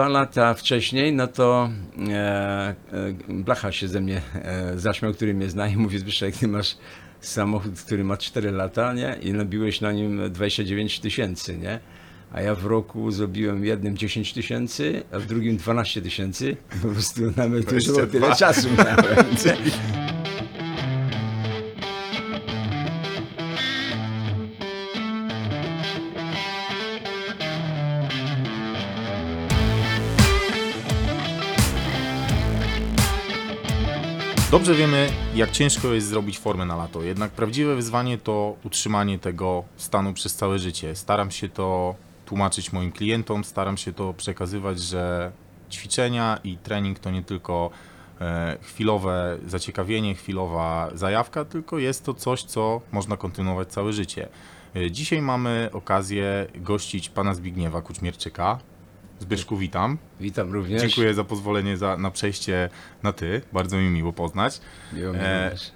dwa lata wcześniej, no to e, e, Blacha się ze mnie e, zaśmiał, który mnie zna i mówi, Zbyszek, ty masz samochód, który ma 4 lata, nie? I nabiłeś na nim 29 tysięcy, nie? A ja w roku zrobiłem w jednym 10 tysięcy, a w drugim 12 tysięcy. Po prostu nawet już było tyle 22. czasu miałem. Dobrze wiemy, jak ciężko jest zrobić formę na lato. Jednak prawdziwe wyzwanie to utrzymanie tego stanu przez całe życie. Staram się to tłumaczyć moim klientom, staram się to przekazywać, że ćwiczenia i trening to nie tylko e, chwilowe zaciekawienie, chwilowa zajawka, tylko jest to coś, co można kontynuować całe życie. E, Dzisiaj mamy okazję gościć pana Zbigniewa Kuczmierczyka. Zbyszku, witam. Witam również. Dziękuję za pozwolenie za, na przejście na ty. Bardzo mi miło poznać. Miło mi E, również.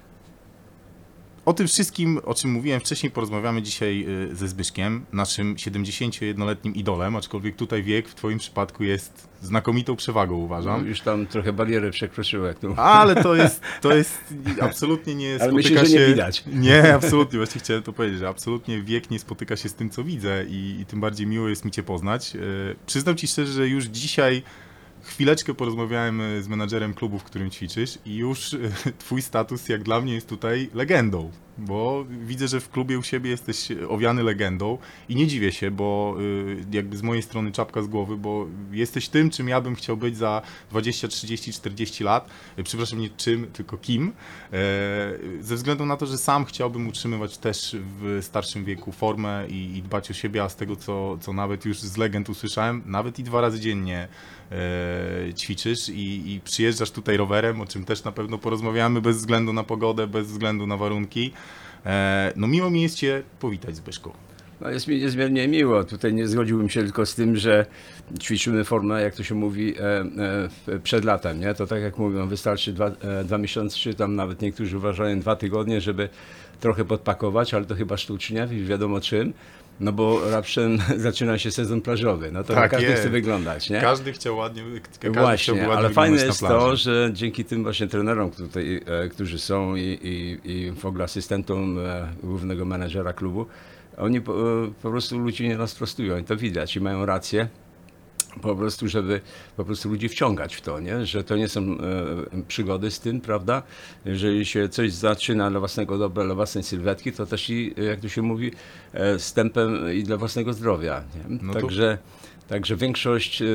O tym wszystkim, o czym mówiłem wcześniej, porozmawiamy dzisiaj y, ze Zbyszkiem, naszym 71-letnim idolem, aczkolwiek tutaj wiek w twoim przypadku jest znakomitą przewagą, uważam. Już tam trochę barierę przekroczyłem. jak tu- Ale to jest, to jest absolutnie nie Ale spotyka myślę, się... nie widać. Nie, absolutnie, właśnie chciałem to powiedzieć, że absolutnie wiek nie spotyka się z tym, co widzę i, i tym bardziej miło jest mi cię poznać. Y, Przyznam ci szczerze, że już dzisiaj chwileczkę porozmawiałem y, z menadżerem klubu, w którym ćwiczysz i już y, twój status jak dla mnie jest tutaj legendą, bo widzę, że w klubie u siebie jesteś owiany legendą i nie dziwię się, bo y, jakby z mojej strony czapka z głowy, bo jesteś tym, czym ja bym chciał być za 20, 30, 40 lat. Y, Przepraszam, nie czym, tylko kim. E, Ze względu na to, że sam chciałbym utrzymywać też w starszym wieku formę i, dbać o siebie, a z tego, co, co nawet już z legend usłyszałem, nawet i dwa razy dziennie e, ćwiczysz i, i przyjeżdżasz tutaj rowerem, o czym też na pewno porozmawiamy, bez względu na pogodę, bez względu na warunki. E, No miło mi jest Cię powitać, Zbyszku. No jest mi niezmiernie miło. Tutaj nie zgodziłbym się tylko z tym, że ćwiczymy formę, jak to się mówi, e, e, przed latem. Nie? To tak jak mówią, wystarczy dwa, dwa miesiące, czy tam nawet niektórzy uważają dwa tygodnie, żeby trochę podpakować, ale to chyba sztucznie, wiadomo czym. No bo raptem zaczyna się sezon plażowy. No to Tak każdy jest. chce wyglądać, nie? Każdy chciał ładnie, każdy Właśnie, chciałby ładnie ale fajne jest to, że dzięki tym właśnie trenerom, tutaj, e, którzy są i, i, i w ogóle asystentom e, głównego menedżera klubu, oni po, e, po prostu ludzi nie rozprostują i to widać i mają rację. Po prostu, żeby po prostu ludzi wciągać w to, nie? że to nie są e, przygody z tym, prawda? Jeżeli się coś zaczyna dla własnego dobra, dla własnej sylwetki, to też i, jak to się mówi, e, tempem i dla własnego zdrowia. Nie? No to- Także Także większość e,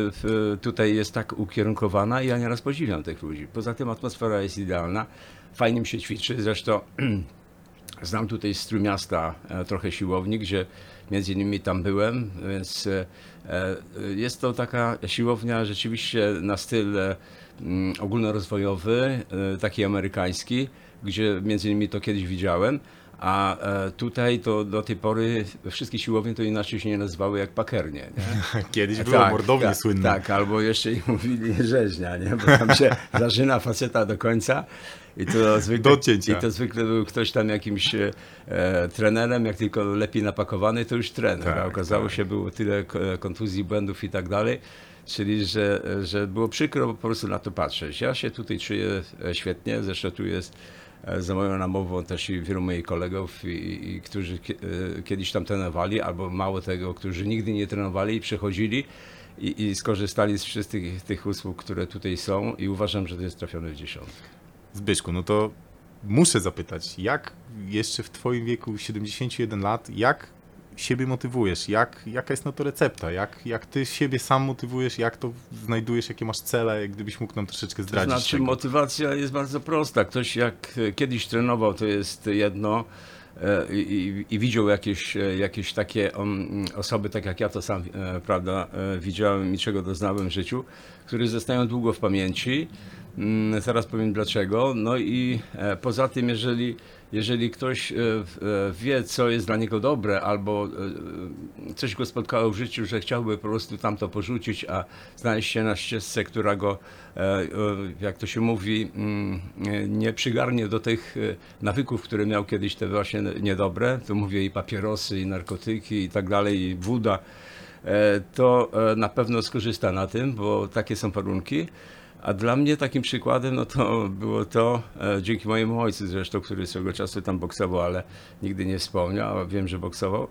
tutaj jest tak ukierunkowana i ja nieraz podziwiam tych ludzi. Poza tym atmosfera jest idealna, fajnie mi się ćwiczy, zresztą znam tutaj z Trójmiasta e, trochę siłowni, gdzie między innymi tam byłem, więc e, e, jest to taka siłownia rzeczywiście na styl mm, ogólnorozwojowy, taki amerykański, gdzie między innymi to kiedyś widziałem. A e, tutaj to do tej pory wszystkie siłownie to inaczej się nie nazywały jak pakernie. Nie? Kiedyś było mordownie tak, słynne. Tak, albo jeszcze i mówili rzeźnia, nie? bo tam się zażyna faceta do końca. I to, zwykle. I to zwykle był ktoś tam jakimś e, trenerem, jak tylko lepiej napakowany, to już trener. Tak, a okazało tak. się, było tyle kontuzji, błędów i tak dalej. Czyli, że, że było przykro po prostu na to patrzeć. Ja się tutaj czuję e, świetnie, zresztą tu jest za moją namową też i wielu moich kolegów, i, i, którzy e, kiedyś tam trenowali, albo mało tego, którzy nigdy nie trenowali i przychodzili i, i skorzystali z wszystkich tych usług, które tutaj są i uważam, że to jest trafione w dziesiątkę. Zbyszku, no to muszę zapytać, jak jeszcze w twoim wieku 71 lat, jak siebie motywujesz? Jak, jaka jest na to recepta? Jak, jak ty siebie sam motywujesz? Jak to znajdujesz? Jakie masz cele? Gdybyś mógł nam troszeczkę To zdradzić znaczy tego. motywacja jest bardzo prosta. Ktoś jak e, kiedyś trenował, to jest jedno e, i, i, widział jakieś, e, jakieś takie um, osoby, tak jak ja to sam prawda, widziałem i czego doznałem w życiu, które zostają długo w pamięci. Mm, Zaraz powiem dlaczego. No i e, poza tym, jeżeli, jeżeli ktoś e, e, wie, co jest dla niego dobre, albo coś go spotkało w życiu, że chciałby po prostu tamto porzucić, a znaleźć się na ścieżce, która go, jak to się mówi, mm, nie przygarnie do tych nawyków, które miał kiedyś te właśnie niedobre, to mówię i papierosy, i narkotyki, i tak dalej, i woda. to na pewno skorzysta na tym, bo takie są warunki. A dla mnie takim przykładem no to było to, e, dzięki mojemu ojcu zresztą, który swego czasu tam boksował, ale nigdy nie wspomniał, a wiem, że boksował,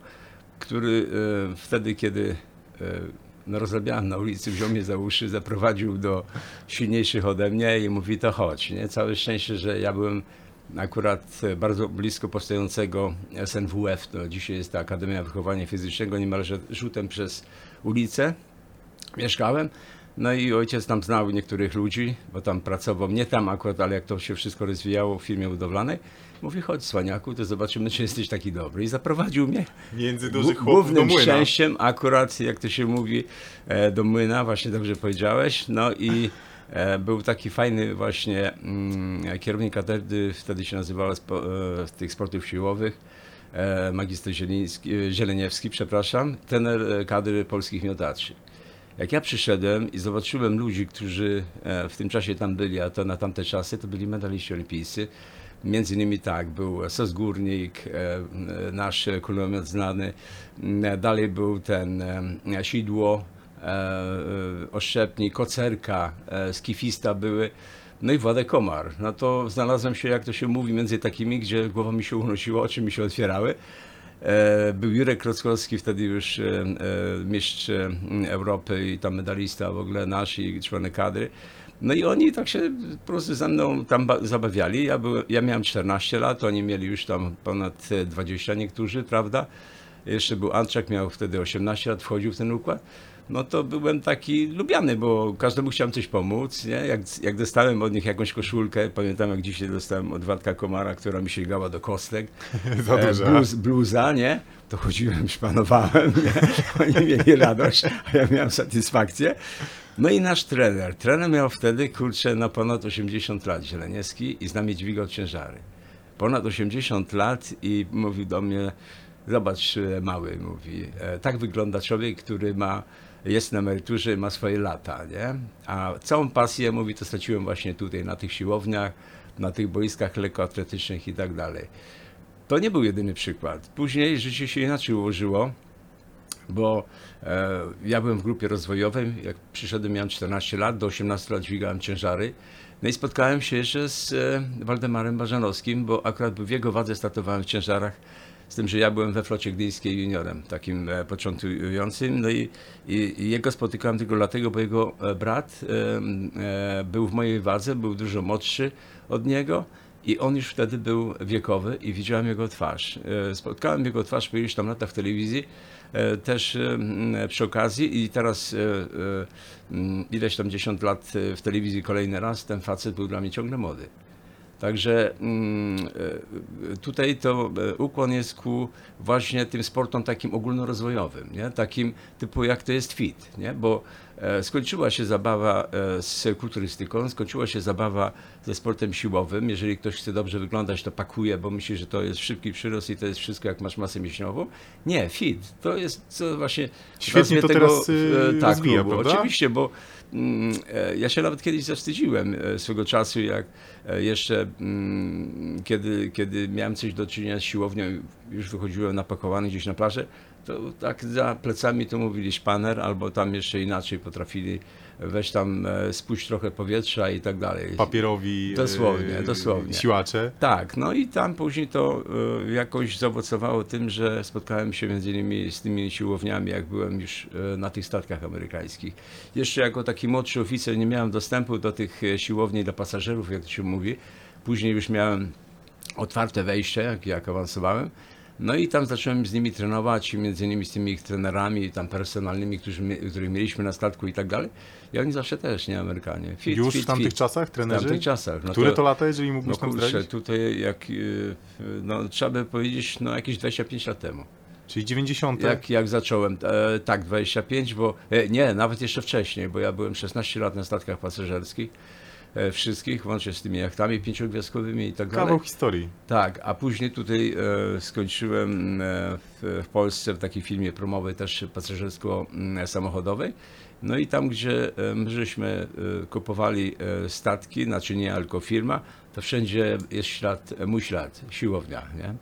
który e, wtedy, kiedy e, no, rozrabiałem na ulicy, wziął mnie za uszy, zaprowadził do silniejszych ode mnie i mówi to chodź. Nie? Całe szczęście, że ja byłem akurat bardzo blisko powstającego SNWF, to dzisiaj jest ta Akademia Wychowania Fizycznego, niemalże rzutem przez ulicę mieszkałem. No i ojciec tam znał niektórych ludzi, bo tam pracował, nie tam akurat, ale jak to się wszystko rozwijało w firmie budowlanej. Mówi, chodź Słaniaku, to zobaczymy, czy jesteś taki dobry. I zaprowadził mnie Między dużych chłopów do Głównym młyna. szczęściem akurat, jak to się mówi, e, do młyna, właśnie dobrze powiedziałeś. No i e, był taki fajny właśnie mm, kierownik katedry, wtedy się nazywała spo, e, tych sportów siłowych, magister Zieliński, Zieleniewski, przepraszam, trener e, kadry polskich miotaczy. Jak ja przyszedłem i zobaczyłem ludzi, którzy e, w tym czasie tam byli, a to na tamte czasy, to byli medaliści olimpijscy. Między innymi tak, był Sos Górnik, e, e, nasz kulomiot znany, m, dalej był ten Sidło, Oszczepnik, Kocerka, Skifista były, no i Władek Komar. No to znalazłem się, jak to się mówi, między takimi, gdzie głowa mi się unosiła, oczy mi się otwierały. E, Był Jurek Krockowski, wtedy już e, e, mistrz Europy i tam medalista w ogóle nasz i członek kadry. No i oni tak się po prostu ze mną tam ba- zabawiali. Ja, byłem, ja miałem 14 lat, oni mieli już tam ponad e, 20 niektórzy, prawda? Jeszcze był Antrzak, miał wtedy 18 lat, wchodził w ten układ. No to byłem taki lubiany, bo każdemu chciałem coś pomóc, nie? Jak, jak dostałem od nich jakąś koszulkę, pamiętam jak dzisiaj dostałem od Władka Komara, która mi sięgała do kostek, Za e, dużo. bluz, bluza, nie? To chodziłem, szpanowałem, nie? Oni mieli radość, a ja miałem satysfakcję. No i nasz trener. Trener miał wtedy, kurczę, na ponad 80 lat, Zieleniewski i z nami dźwigał ciężary. Ponad 80 lat i mówił do mnie, zobacz mały, mówi, e, tak wygląda człowiek, który ma, jest na emeryturze, ma swoje lata, nie? A całą pasję, mówi, to straciłem właśnie tutaj, na tych siłowniach, na tych boiskach lekkoatletycznych i tak dalej. To nie był jedyny przykład. Później życie się inaczej ułożyło, bo e, ja byłem w grupie rozwojowej. Jak przyszedłem, miałem 14 lat, do 18 lat dźwigałem ciężary. No i spotkałem się jeszcze z e, Waldemarem Barzanowskim, bo akurat w jego wadze startowałem w ciężarach. Z tym, że ja byłem we flocie gdyńskiej juniorem, takim e, początkującym. No i, i, jego spotykałem tylko dlatego, bo jego e, brat e, był w mojej wadze, był dużo młodszy od niego. I on już wtedy był wiekowy i widziałem jego twarz. Spotkałem jego twarz po iluś tam latach w telewizji, też przy okazji i teraz ileś tam 10 lat w telewizji kolejny raz, ten facet był dla mnie ciągle młody. Także mm, e, tutaj to e, ukłon jest ku właśnie tym sportom takim ogólnorozwojowym, nie? takim typu jak to jest fit, nie? bo skończyła się zabawa e, z kulturystyką, skończyła się zabawa ze sportem siłowym. Jeżeli ktoś chce dobrze wyglądać, to pakuje, bo myśli, że to jest szybki przyrost i to jest wszystko jak masz masę mięśniową. Nie, fit, to jest co właśnie... Świetnie to tego, teraz, y, e, tak, rozwija? Oczywiście, bo mm, e, ja się nawet kiedyś zawstydziłem e, swego czasu, jak e, jeszcze mm, kiedy, kiedy miałem coś do czynienia z siłownią, już wychodziłem napakowany gdzieś na plażę, to tak za plecami to mówili szpaner, albo tam jeszcze inaczej potrafili weź tam, e, spuść trochę powietrza i tak dalej. Papierowi Dosłownie, e, dosłownie. siłacze. Tak, no i tam później to e, jakoś zaowocowało tym, że spotkałem się między innymi z tymi siłowniami, jak byłem już na tych statkach amerykańskich. Jeszcze jako taki młodszy oficer nie miałem dostępu do tych siłowni dla pasażerów, jak to się mówi. Później już miałem otwarte wejście, jak, jak awansowałem. No i tam zacząłem z nimi trenować, między innymi z tymi ich trenerami tam personalnymi, którzy, których mieliśmy na statku i tak dalej. I oni zawsze też, nie Amerykanie. Fit, Już fit, w tamtych fit. czasach W trenerzy? tamtych czasach. No Które to- to lata, jeżeli mógłbyś no nam kurczę, zdradzić? tutaj jak, y, no trzeba by powiedzieć, no jakieś 25 lat temu. Czyli 90. Jak, jak zacząłem, e, tak 25, bo e, nie, nawet jeszcze wcześniej, bo ja byłem 16 lat na statkach pasażerskich, wszystkich, łącznie z tymi jachtami pięciogwiazdkowymi i tak dalej. Kawał historii. Tak, a później tutaj e, skończyłem e, w, w Polsce w takiej firmie promowej też pasażersko-samochodowej. No i tam, gdzie e, my żeśmy e, kupowali e, statki, znaczy nie tylko firma, to wszędzie jest ślad, e, mój ślad, siłownia, nie?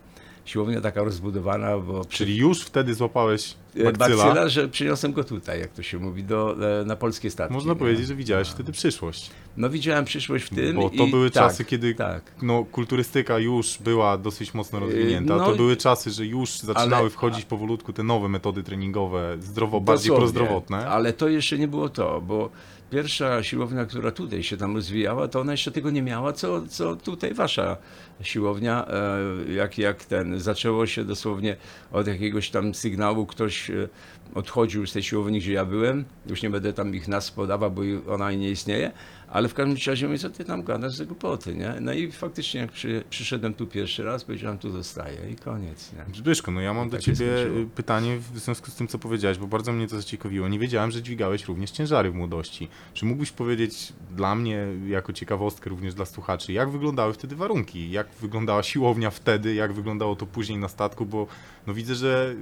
Siłownia taka rozbudowana, bo Czyli już wtedy złapałeś e, Bakcyla? bakcyla, że przyniosłem go tutaj, jak to się mówi, do, e, na polskie statki. Można powiedzieć, że widziałeś wtedy przyszłość. No widziałem przyszłość w tym. Bo to i, były tak, czasy, kiedy Tak. no, kulturystyka już była dosyć mocno rozwinięta. no to były czasy, że już zaczynały ale- wchodzić powolutku te nowe metody treningowe, zdrowo, bardziej prozdrowotne. Ale to jeszcze nie było to, bo pierwsza siłownia, która tutaj się tam rozwijała, to ona jeszcze tego nie miała, co, co tutaj wasza siłownia, e, jak, jak ten, zaczęło się dosłownie od jakiegoś tam sygnału, ktoś e, odchodził z tej siłowni, gdzie ja byłem, już nie będę tam ich nazw podawał, bo i- ona nie istnieje, ale w każdym razie mówię, co ty tam gadasz za głupoty, nie? No i faktycznie jak przy, przyszedłem tu pierwszy raz, powiedziałem, tu zostaję i koniec, nie? Zbyszko, no ja mam do tak się ciebie y, pytanie w związku z tym, co powiedziałeś, bo bardzo mnie to zaciekawiło. Nie wiedziałem, że dźwigałeś również ciężary w młodości. Czy mógłbyś powiedzieć dla mnie, jako ciekawostkę również dla słuchaczy, jak wyglądały wtedy warunki? Jak wyglądała siłownia wtedy? Jak wyglądało to później na statku? Bo no widzę, że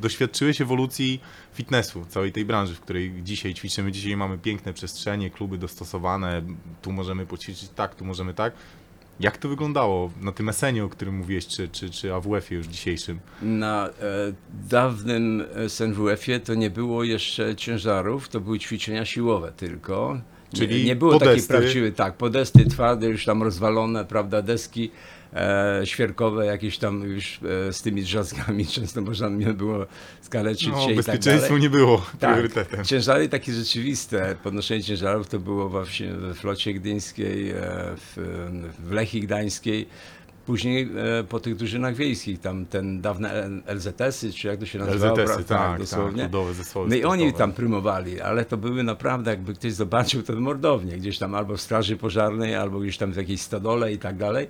doświadczyłeś ewolucji fitnessu, całej tej branży, w której dzisiaj ćwiczymy. Dzisiaj mamy piękne przestrzenie, kluby dostosowane, tu możemy poćwiczyć tak, tu możemy tak. Jak to wyglądało na tym esenie, o którym mówiłeś, czy, czy, czy AWF-ie już dzisiejszym? Na e, dawnym SNWF-ie to nie było jeszcze ciężarów, to były ćwiczenia siłowe tylko. Czyli nie, nie było podesty. takich prawdziwych, tak, podesty twarde, już tam rozwalone, prawda, deski e, świerkowe, jakieś tam już e, z tymi drzazgami, często można mnie było skaleczyć No, się i tak bezpieczeństwo dalej. nie było Tak, priorytetem. ciężary takie rzeczywiste, podnoszenie ciężarów to było właśnie we flocie gdyńskiej, e, w, w Gdańskiej, później e, po tych drużynach wiejskich, tam ten dawne LZS-y, czy jak to się nazywało? LZS-y, tak, tak, dosłownie. ludowe zespoły No i oni tam prymowali, ale to były naprawdę, jakby ktoś zobaczył, to mordownie, gdzieś tam albo w straży pożarnej, albo gdzieś tam w jakiejś stodole i tak dalej.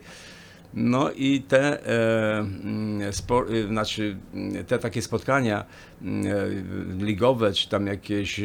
No i te, e, mm, spo, e, znaczy, mm, te takie spotkania mm, e, ligowe, czy tam jakieś e,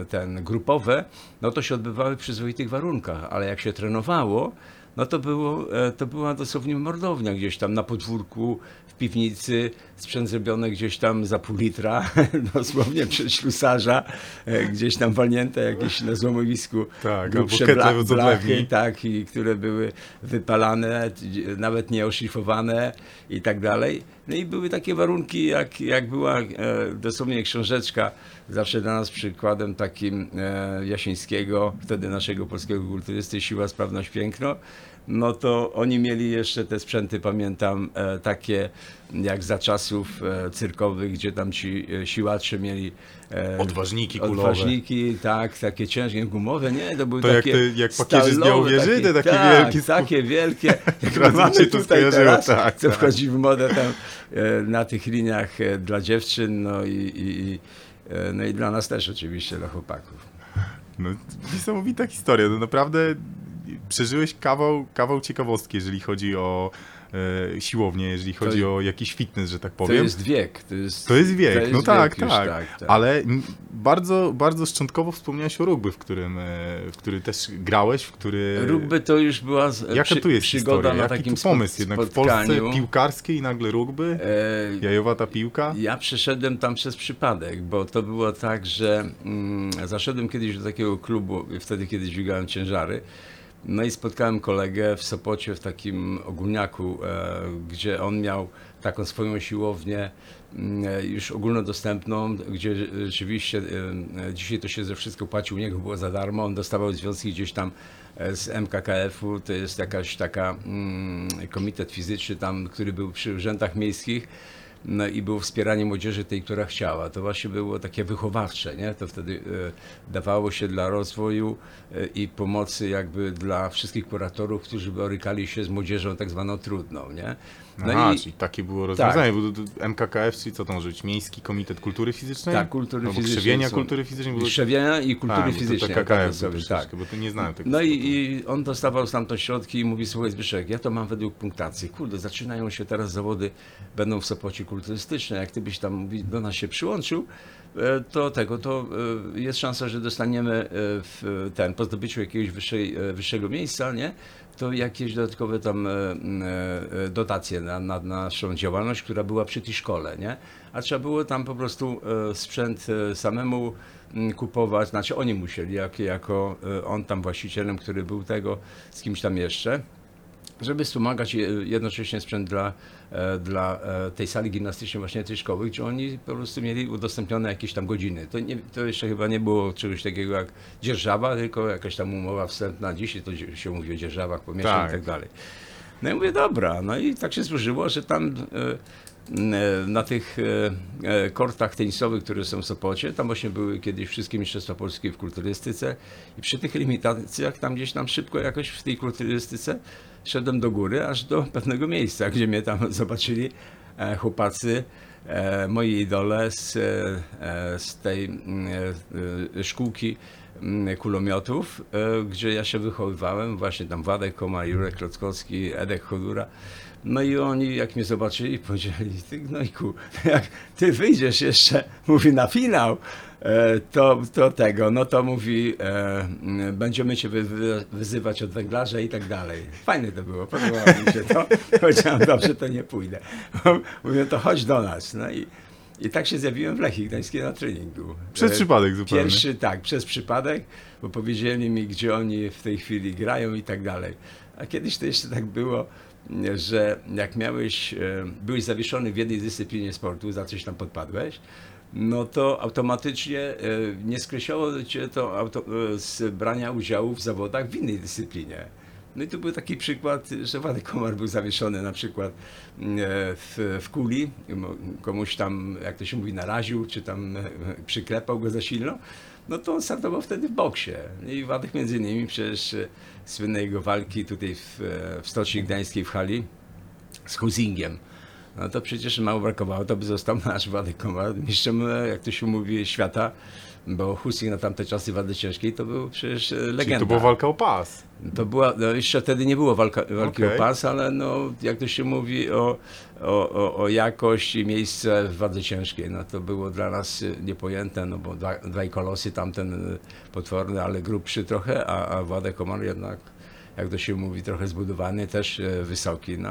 e, ten grupowe, no to się odbywały w przyzwoitych warunkach, ale jak się trenowało, no to, było, e, to była dosłownie mordownia gdzieś tam na podwórku, piwnicy, sprzęt zrobiony gdzieś tam za pół litra, dosłownie przez ślusarza, e, gdzieś tam walnięte jakieś na złomowisku Tak, grubsze bla- blachy, tak, i które były wypalane, nawet nie oszlifowane i tak dalej. No i były takie warunki, jak, jak była e, dosłownie książeczka, zawsze dla nas przykładem takim e, Jasińskiego, wtedy naszego polskiego kulturysty, Siła, Sprawność, Piękno. No to oni mieli jeszcze te sprzęty, pamiętam, e, takie jak za czasów e, cyrkowych, gdzie tam ci e, siłacze mieli Odważniki kulowe. Odważniki, tak, takie ciężkie, gumowe, nie, to były To jak takie te- jak pakieży z stalowe, te takie tak, wielkie takie wielkie, jak mamy tutaj teraz, tak, co tak. wchodzi w modę tam na tych liniach dla dziewczyn, no i, i, no i dla nas też oczywiście, dla chłopaków. No, niesamowita historia. No naprawdę przeżyłeś kawał, kawał ciekawostki, jeżeli chodzi o e, siłownię, jeżeli chodzi jest- o jakiś fitness, że tak To powiem. jest wiek. To jest, To jest wiek, no tak, już, tak. tak, tak. Ale n- bardzo, bardzo szczątkowo wspomniałeś o rugby, w którym, e, w który też grałeś, w który... Rugby to już była z- Jaka przy, tu jest przygoda historia? na Jaki takim tu pomysł jednak w Polsce piłkarskiej i nagle rugby? E, Jajowata piłka? Ja przeszedłem tam przez przypadek, bo to było tak, że mm, zaszedłem kiedyś do takiego klubu, wtedy kiedy dźwigałem ciężary. No i spotkałem kolegę w Sopocie w takim ogólniaku, e, gdzie on miał taką swoją siłownię mm, e, już ogólnodostępną, gdzie rzeczywiście e, dzisiaj to się ze wszystko płacił, u niego było za darmo, on dostawał związki gdzieś tam z MKKF-u, to jest jakaś taka mm, komitet fizyczny tam, który był przy urzędach miejskich, no i było wspieranie młodzieży tej, która chciała. To właśnie było takie wychowawcze, nie? To wtedy e, dawało się dla rozwoju e, i pomocy jakby dla wszystkich kuratorów, którzy borykali się z młodzieżą tak zwaną trudną, nie? No Aha, i czyli takie było rozwiązanie, bo to, to MKKF, czyli co to może być? Miejski Komitet Kultury Fizycznej? tak, kultury Albo fizycznej. krzewienia są- kultury fizycznej? Bo... Krzewienia i kultury A, bo to fizycznej. TKKF tak, troszeczkę, tak. bo to nie znałem tego. No i, i on dostawał stamtąd środki i mówi, słuchaj Zbyszek, ja to mam według punktacji. Kurde, zaczynają się teraz zawody, będą w Sopocie kulturystyczne. Jak ty byś tam do nas się przyłączył, e, to tego, to e, jest szansa, że dostaniemy e, w ten, po zdobyciu jakiegoś wyższej, wyższego miejsca, nie? To jakieś dodatkowe tam dotacje na, na naszą działalność, która była przy tej szkole, nie? A trzeba było tam po prostu sprzęt samemu kupować, znaczy oni musieli, jak, jako on tam właścicielem, który był tego, z kimś tam jeszcze. Żeby wspomagać je- jednocześnie sprzęt dla, e, dla e, tej sali gimnastycznej właśnie tej szkoły, gdzie oni po prostu mieli udostępnione jakieś tam godziny. To, nie, to jeszcze chyba nie było czegoś takiego jak dzierżawa, tylko jakaś tam umowa wstępna. Dzisiaj to się mówi o dzierżawach pomieszczeń Tak. i tak dalej. No i mówię, dobra, no i tak się złożyło, że tam e, na tych kortach tenisowych, które są w Sopocie, tam właśnie były kiedyś wszystkie Mistrzostwa Polskie w kulturystyce i przy tych limitacjach tam gdzieś tam szybko jakoś w tej kulturystyce szedłem do góry, aż do pewnego miejsca, gdzie mnie tam zobaczyli e, chłopacy, e, moi idole z, e, z tej mm, szkółki kulomiotów, e, gdzie ja się wychowywałem, właśnie tam Władek Koma, Jurek Klockowski, Edek Chodura. No i oni, jak mnie zobaczyli, powiedzieli, ty gnojku, jak ty wyjdziesz jeszcze, mówi, na finał, e, to, to tego, no to mówi, e, m, będziemy cię wy, wy, wyzywać od węglarza i tak dalej. Fajne to było, podobało mi się to. Powiedziałem, dobrze, to nie pójdę. Mówią, to chodź do nas. No i, i tak się zjawiłem w Lechii Gdańskiej na treningu. Przez E, przypadek zupełnie. Pierwszy, tak, przez przypadek, bo powiedzieli mi, gdzie oni w tej chwili grają i tak dalej. A kiedyś to jeszcze tak było, że jak miałeś, e, byłeś zawieszony w jednej dyscyplinie sportu, za coś tam podpadłeś, no to automatycznie e, nie skreślało cię to z brania udziału w zawodach w innej dyscyplinie. No i tu był taki przykład, że Władek Komar był zawieszony na przykład e, w, w kuli, komuś tam, jak to się mówi, naraził, czy tam e, przyklepał go za silno, no to on startował wtedy w boksie. I Władek między innymi przecież e, słynnej jego walki tutaj w, w Stoczni Gdańskiej w hali z Husingiem. No to przecież mało brakowało, to by został nasz Władek Komar mistrzem, jak to się mówi, świata, bo Husing na tamte czasy wady ciężkiej to był przecież e, legenda. Czyli to była walka o pas. To była, no jeszcze wtedy nie było walka, walki Okej. o pas, ale no, jak to się mówi o, o, o, o jakość i miejsce w wadze ciężkiej, no to było dla nas y, niepojęte, no bo dwa, dwaj kolosy, tamten y, potworny, ale grubszy trochę, a, a Władek Komar jednak, jak to się mówi, trochę zbudowany, też y, wysoki, no.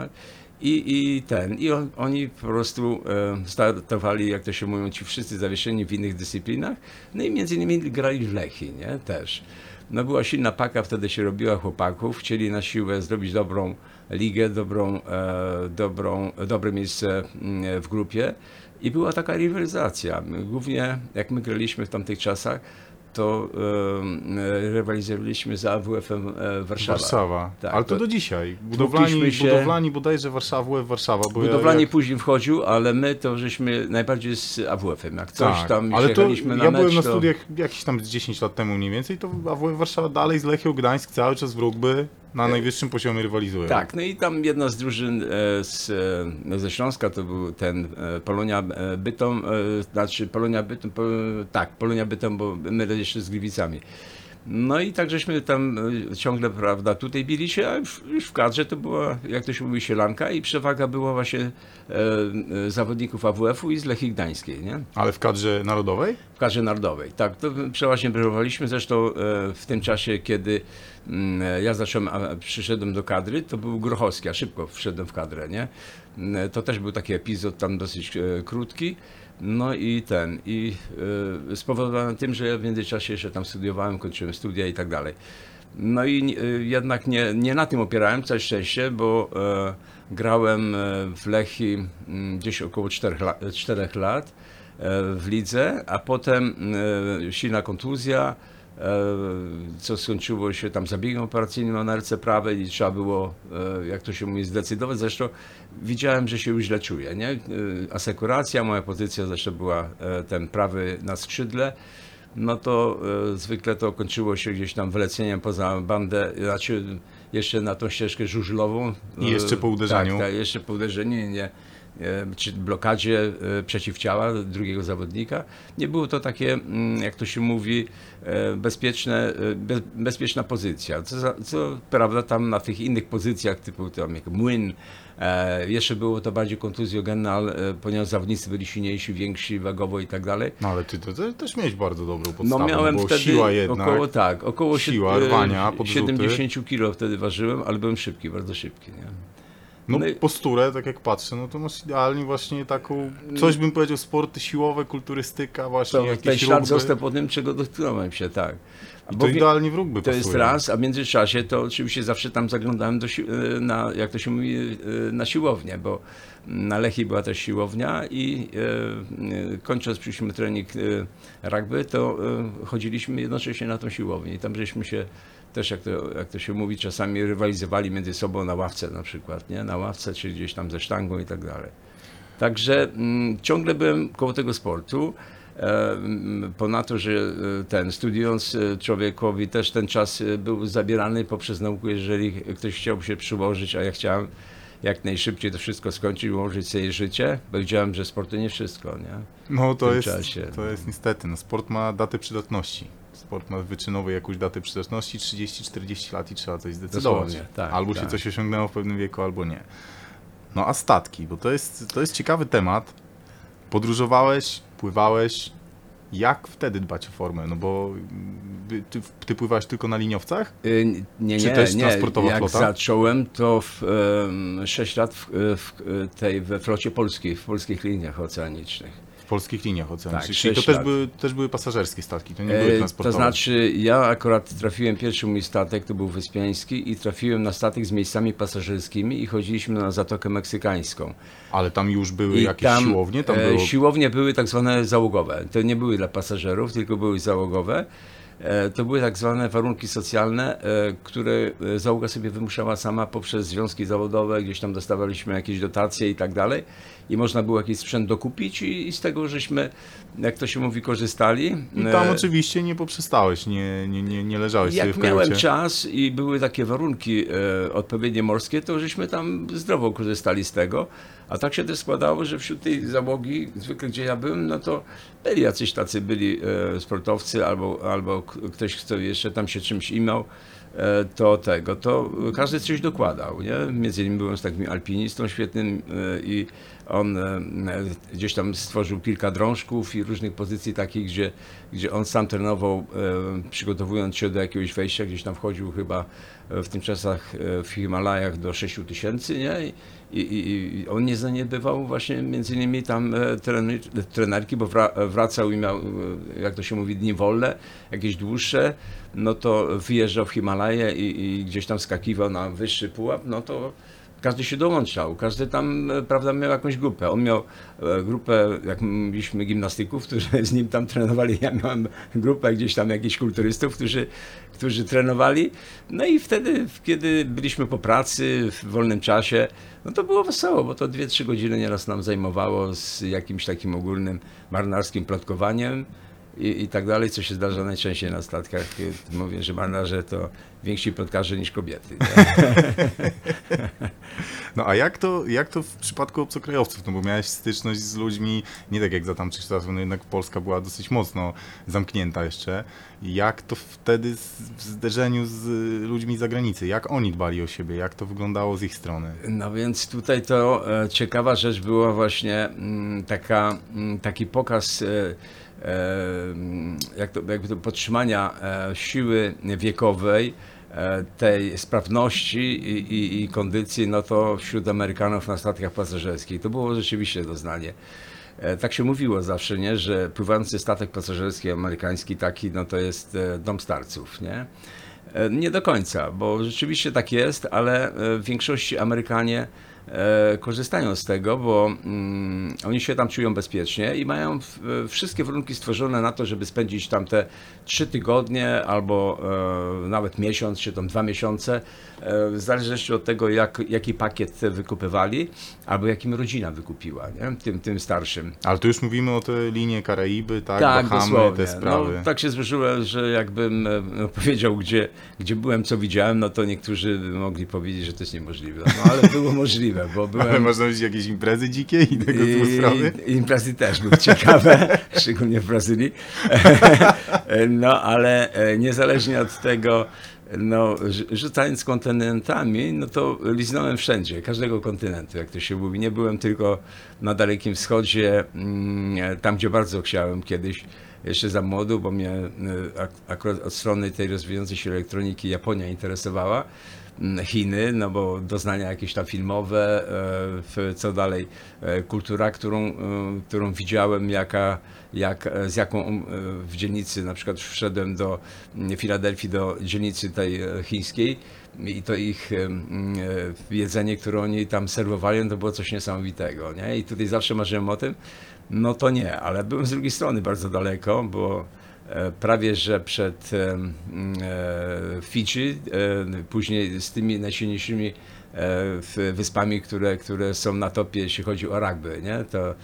I, I ten, i on, oni po prostu e, startowali, jak to się mówią, ci wszyscy zawieszeni w innych dyscyplinach, no i między innymi grali w Lechi, nie, też. No była silna paka, wtedy się robiła chłopaków, chcieli na siłę zrobić dobrą ligę, dobrą, e, dobrą, dobre miejsce mm, w grupie i była taka rywalizacja. Głównie jak my graliśmy w tamtych czasach, to e, rywalizowaliśmy z AWF-em e, Warszawa. Warszawa. Tak, Ale to, to do dzisiaj. Budowlani, się- budowlani bodajże Warszawa, Warszawa. Bo Budowlanie ja, jak... później wchodził, ale my to żeśmy najbardziej z AWF-em. Jak coś tak, tam ale to na ja mecz, byłem na to... studiach jakieś tam z 10 lat temu mniej więcej, to AWF Warszawa dalej z Lechią Gdańsk cały czas w rugby na najwyższym poziomie rywalizuje. Tak, no i tam jedna z drużyn e, z, e, ze Śląska to był ten e, Polonia Bytom, znaczy Polonia Bytom, tak, Polonia Bytom, bo my jeszcze z Gliwicami. No i tak żeśmy tam e, ciągle, prawda, tutaj bili się, a już, już w kadrze to była, jak to się mówi, sielanka i przewaga była właśnie e, e, zawodników AWF-u i z Lechii Gdańskiej, nie? Ale w kadrze narodowej? W kadrze narodowej, tak. To przeważnie bywaliśmy. Zresztą e, w tym czasie, kiedy mm, ja zacząłem, a przyszedłem do kadry, to był Grochowski, a szybko wszedłem w kadrę, nie? Mm, To też był taki epizod tam dosyć e, krótki. No i ten, i e, spowodowany tym, że ja w międzyczasie jeszcze tam studiowałem, kończyłem studia i tak dalej. No i e, jednak nie, nie na tym opierałem, całe szczęście, bo e, grałem e, w Lechii mm, gdzieś około 4, la, 4 lat e, w lidze, a potem e, silna kontuzja, co skończyło się tam zabiegiem operacyjnym na nerce prawej i trzeba było, e, jak to się mówi, zdecydować. Zresztą widziałem, że się już źle czuję, nie? E, Asekuracja, moja pozycja zresztą była e, ten prawy na skrzydle, no to e, zwykle to kończyło się gdzieś tam wyleceniem poza bandę, znaczy jeszcze na tą ścieżkę żużlową. I jeszcze po uderzeniu. Tak, tak jeszcze po uderzeniu, nie, nie, e, czy blokadzie e, przeciwciała drugiego zawodnika. Nie było to takie, mm, jak to się mówi, e, bezpieczne, e, be, bezpieczna pozycja. Co, za- co prawda tam na tych innych pozycjach, typu tam jak młyn, e, jeszcze było to bardziej kontuzjogenne, ale, e, ponieważ zawodnicy byli silniejsi, więksi wagowo i tak dalej. No ale ty to te- też miałeś bardzo dobrą No podstawę, miałem bo wtedy siła jednak. około tak, około siła, e, rwania, podrzuty. 70 kilo wtedy ważyłem, ale byłem szybki, bardzo szybki. Nie? No No posturę, tak jak patrzę, no to masz idealnie właśnie taką, coś bym powiedział, sporty siłowe, kulturystyka, właśnie To ten jakieś ślad rugby. został po tym, czego dotknąłem się, tak. I Bo to idealnie w rugby To jest raz, a w międzyczasie to oczywiście zawsze tam zaglądałem do, e, na, jak to się mówi, e, na siłownię, bo na Lechii była też siłownia i e, e, kończąc przyszliśmy trening e, rugby, to e, chodziliśmy jednocześnie na tą siłownię i tam żeśmy się też, jak to, jak to się mówi, czasami rywalizowali między sobą na ławce na przykład, nie? Na ławce, czy gdzieś tam ze sztangą i tak dalej. Także mm, ciągle byłem koło tego sportu. E, mm, Ponadto, że e, ten studiując e, człowiekowi też ten czas był zabierany poprzez naukę, jeżeli ktoś chciał się przyłożyć, a ja chciałem jak najszybciej to wszystko skończyć, ułożyć sobie życie, bo wiedziałem, że sport to nie wszystko, nie? No to jest, czasie, to no. jest niestety, no, sport ma datę przydatności. Sport ma wyczynowy jakąś datę przydatności, 30-40 lat i trzeba coś zdecydować. Tak, albo się tak. coś osiągnęło w pewnym wieku, albo nie. No a statki, bo to jest, to jest ciekawy temat. Podróżowałeś, pływałeś. Jak wtedy dbać o formę? No bo mm, ty, ty pływałeś tylko na liniowcach? Y, Nie, Czy nie, też nie. transportowa Jak flota? zacząłem, to w, em, 6 lat w, w tej, we flocie polskiej, w polskich liniach oceanicznych. Polskich liniach oceanicznych. Tak, Czyli to też lat. były, też były pasażerskie statki, to nie E, były To transportowe. znaczy, ja akurat trafiłem, pierwszy mój statek to był Wyspiański i trafiłem na statek z miejscami pasażerskimi i chodziliśmy na Zatokę Meksykańską. Ale tam już były I jakieś siłownie? Tam e, było... Siłownie były tak zwane załogowe. To nie były dla pasażerów, tylko były załogowe. E, To były tak zwane warunki socjalne, e, które e, załoga sobie wymuszała sama poprzez związki zawodowe, gdzieś tam dostawaliśmy jakieś dotacje i tak dalej. I można było jakiś sprzęt dokupić i, i z tego żeśmy, jak to się mówi, korzystali. I tam oczywiście nie poprzestałeś, nie, nie, nie, nie leżałeś sobie jak w miałem kajucie. czas i były takie warunki odpowiednie morskie, to żeśmy tam zdrowo korzystali z tego. A tak się też składało, że wśród tej załogi, zwykle gdzie ja byłem, no to byli jacyś tacy byli e, sportowcy albo, albo ktoś, kto jeszcze tam się czymś imał, e, to tego, to każdy coś dokładał, nie? Między innymi byłem z takim alpinistą świetnym e, i on gdzieś tam stworzył kilka drążków i różnych pozycji takich, gdzie, gdzie on sam trenował, przygotowując się do jakiegoś wejścia, gdzieś tam wchodził chyba w tym czasach w Himalajach do 6 tysięcy, nie? I, i, I on nie zaniedbywał właśnie między innymi tam trenerki, bo wracał i miał, e, jak to się mówi, dni wolne, jakieś dłuższe, no to wyjeżdżał w Himalaje i, i gdzieś tam skakiwał na wyższy pułap, no to każdy się dołączał, każdy tam, e, prawda, miał jakąś grupę. On miał e, grupę, jak mówiliśmy, gimnastyków, którzy z nim tam trenowali. Ja miałem grupę gdzieś tam jakichś kulturystów, którzy, którzy trenowali. No i wtedy, kiedy byliśmy po pracy, w wolnym czasie, no to było wesoło, bo to 2-3 godziny nieraz nam zajmowało z jakimś takim ogólnym marynarskim plotkowaniem. I, I tak dalej, co się zdarza najczęściej na statkach. Mówię, że marynarze to więksi plotkarze niż kobiety. No a jak to, jak to w przypadku obcokrajowców? No bo miałeś styczność z ludźmi, nie tak jak za tamtych czasów, no jednak Polska była dosyć mocno zamknięta jeszcze. Jak to wtedy w zderzeniu z ludźmi z zagranicy? Jak oni dbali o siebie? Jak to wyglądało z ich strony? No więc tutaj to e, ciekawa rzecz była właśnie mm, taka, mm, taki pokaz e, jak to, jakby to podtrzymania e, siły wiekowej, e, tej sprawności i, i, i kondycji, no to wśród Amerykanów na statkach pasażerskich. To było rzeczywiście doznanie. E, Tak się mówiło zawsze, nie, że pływający statek pasażerski amerykański taki, no to jest e, dom starców, nie? E, Nie do końca, bo rzeczywiście tak jest, ale e, w większości Amerykanie e, korzystają z tego, bo mm, oni się tam czują bezpiecznie i mają e, wszystkie warunki stworzone na to, żeby spędzić tam te trzy tygodnie albo e, nawet miesiąc, czy tam dwa miesiące, e, w zależności od tego, jak, jaki pakiet wykupywali, albo jakim rodzina wykupiła, nie? Tym, tym starszym. Ale tu już mówimy o te linie Karaiby, tak? Tak, Bahamy, dosłownie. te sprawy. No, tak się złożyło, że jakbym e, no, powiedział, gdzie, gdzie byłem, co widziałem, no to niektórzy mogli powiedzieć, że to jest niemożliwe. No ale było możliwe, bo byłem... Ale można mieć jakieś imprezy dzikie i tego typu sprawy? Imprezy też były ciekawe, szczególnie w Brazylii. No, ale e, niezależnie od tego, no, rz- rzucając kontynentami, no to liznąłem wszędzie, każdego kontynentu, jak to się mówi. Nie byłem tylko na Dalekim Wschodzie, mm, tam gdzie bardzo chciałem kiedyś jeszcze za młodu, bo mnie e, ak akurat od strony tej rozwijającej się elektroniki Japonia interesowała. Mm, Chiny, no bo doznania jakieś tam filmowe, e, co dalej, e, kultura, którą, którą widziałem, jaka, jak, e, z jaką e, w dzielnicy, na przykład wszedłem do mm, Filadelfii, do dzielnicy tej e, chińskiej i to ich jedzenie, które oni tam serwowali, no to było coś niesamowitego, nie? I tutaj zawsze marzyłem o tym, no to nie, ale byłem z drugiej strony bardzo daleko, bo prawie że przed Fidżi, później z tymi najsilniejszymi wyspami, które, które są na topie, jeśli chodzi o rugby, nie? to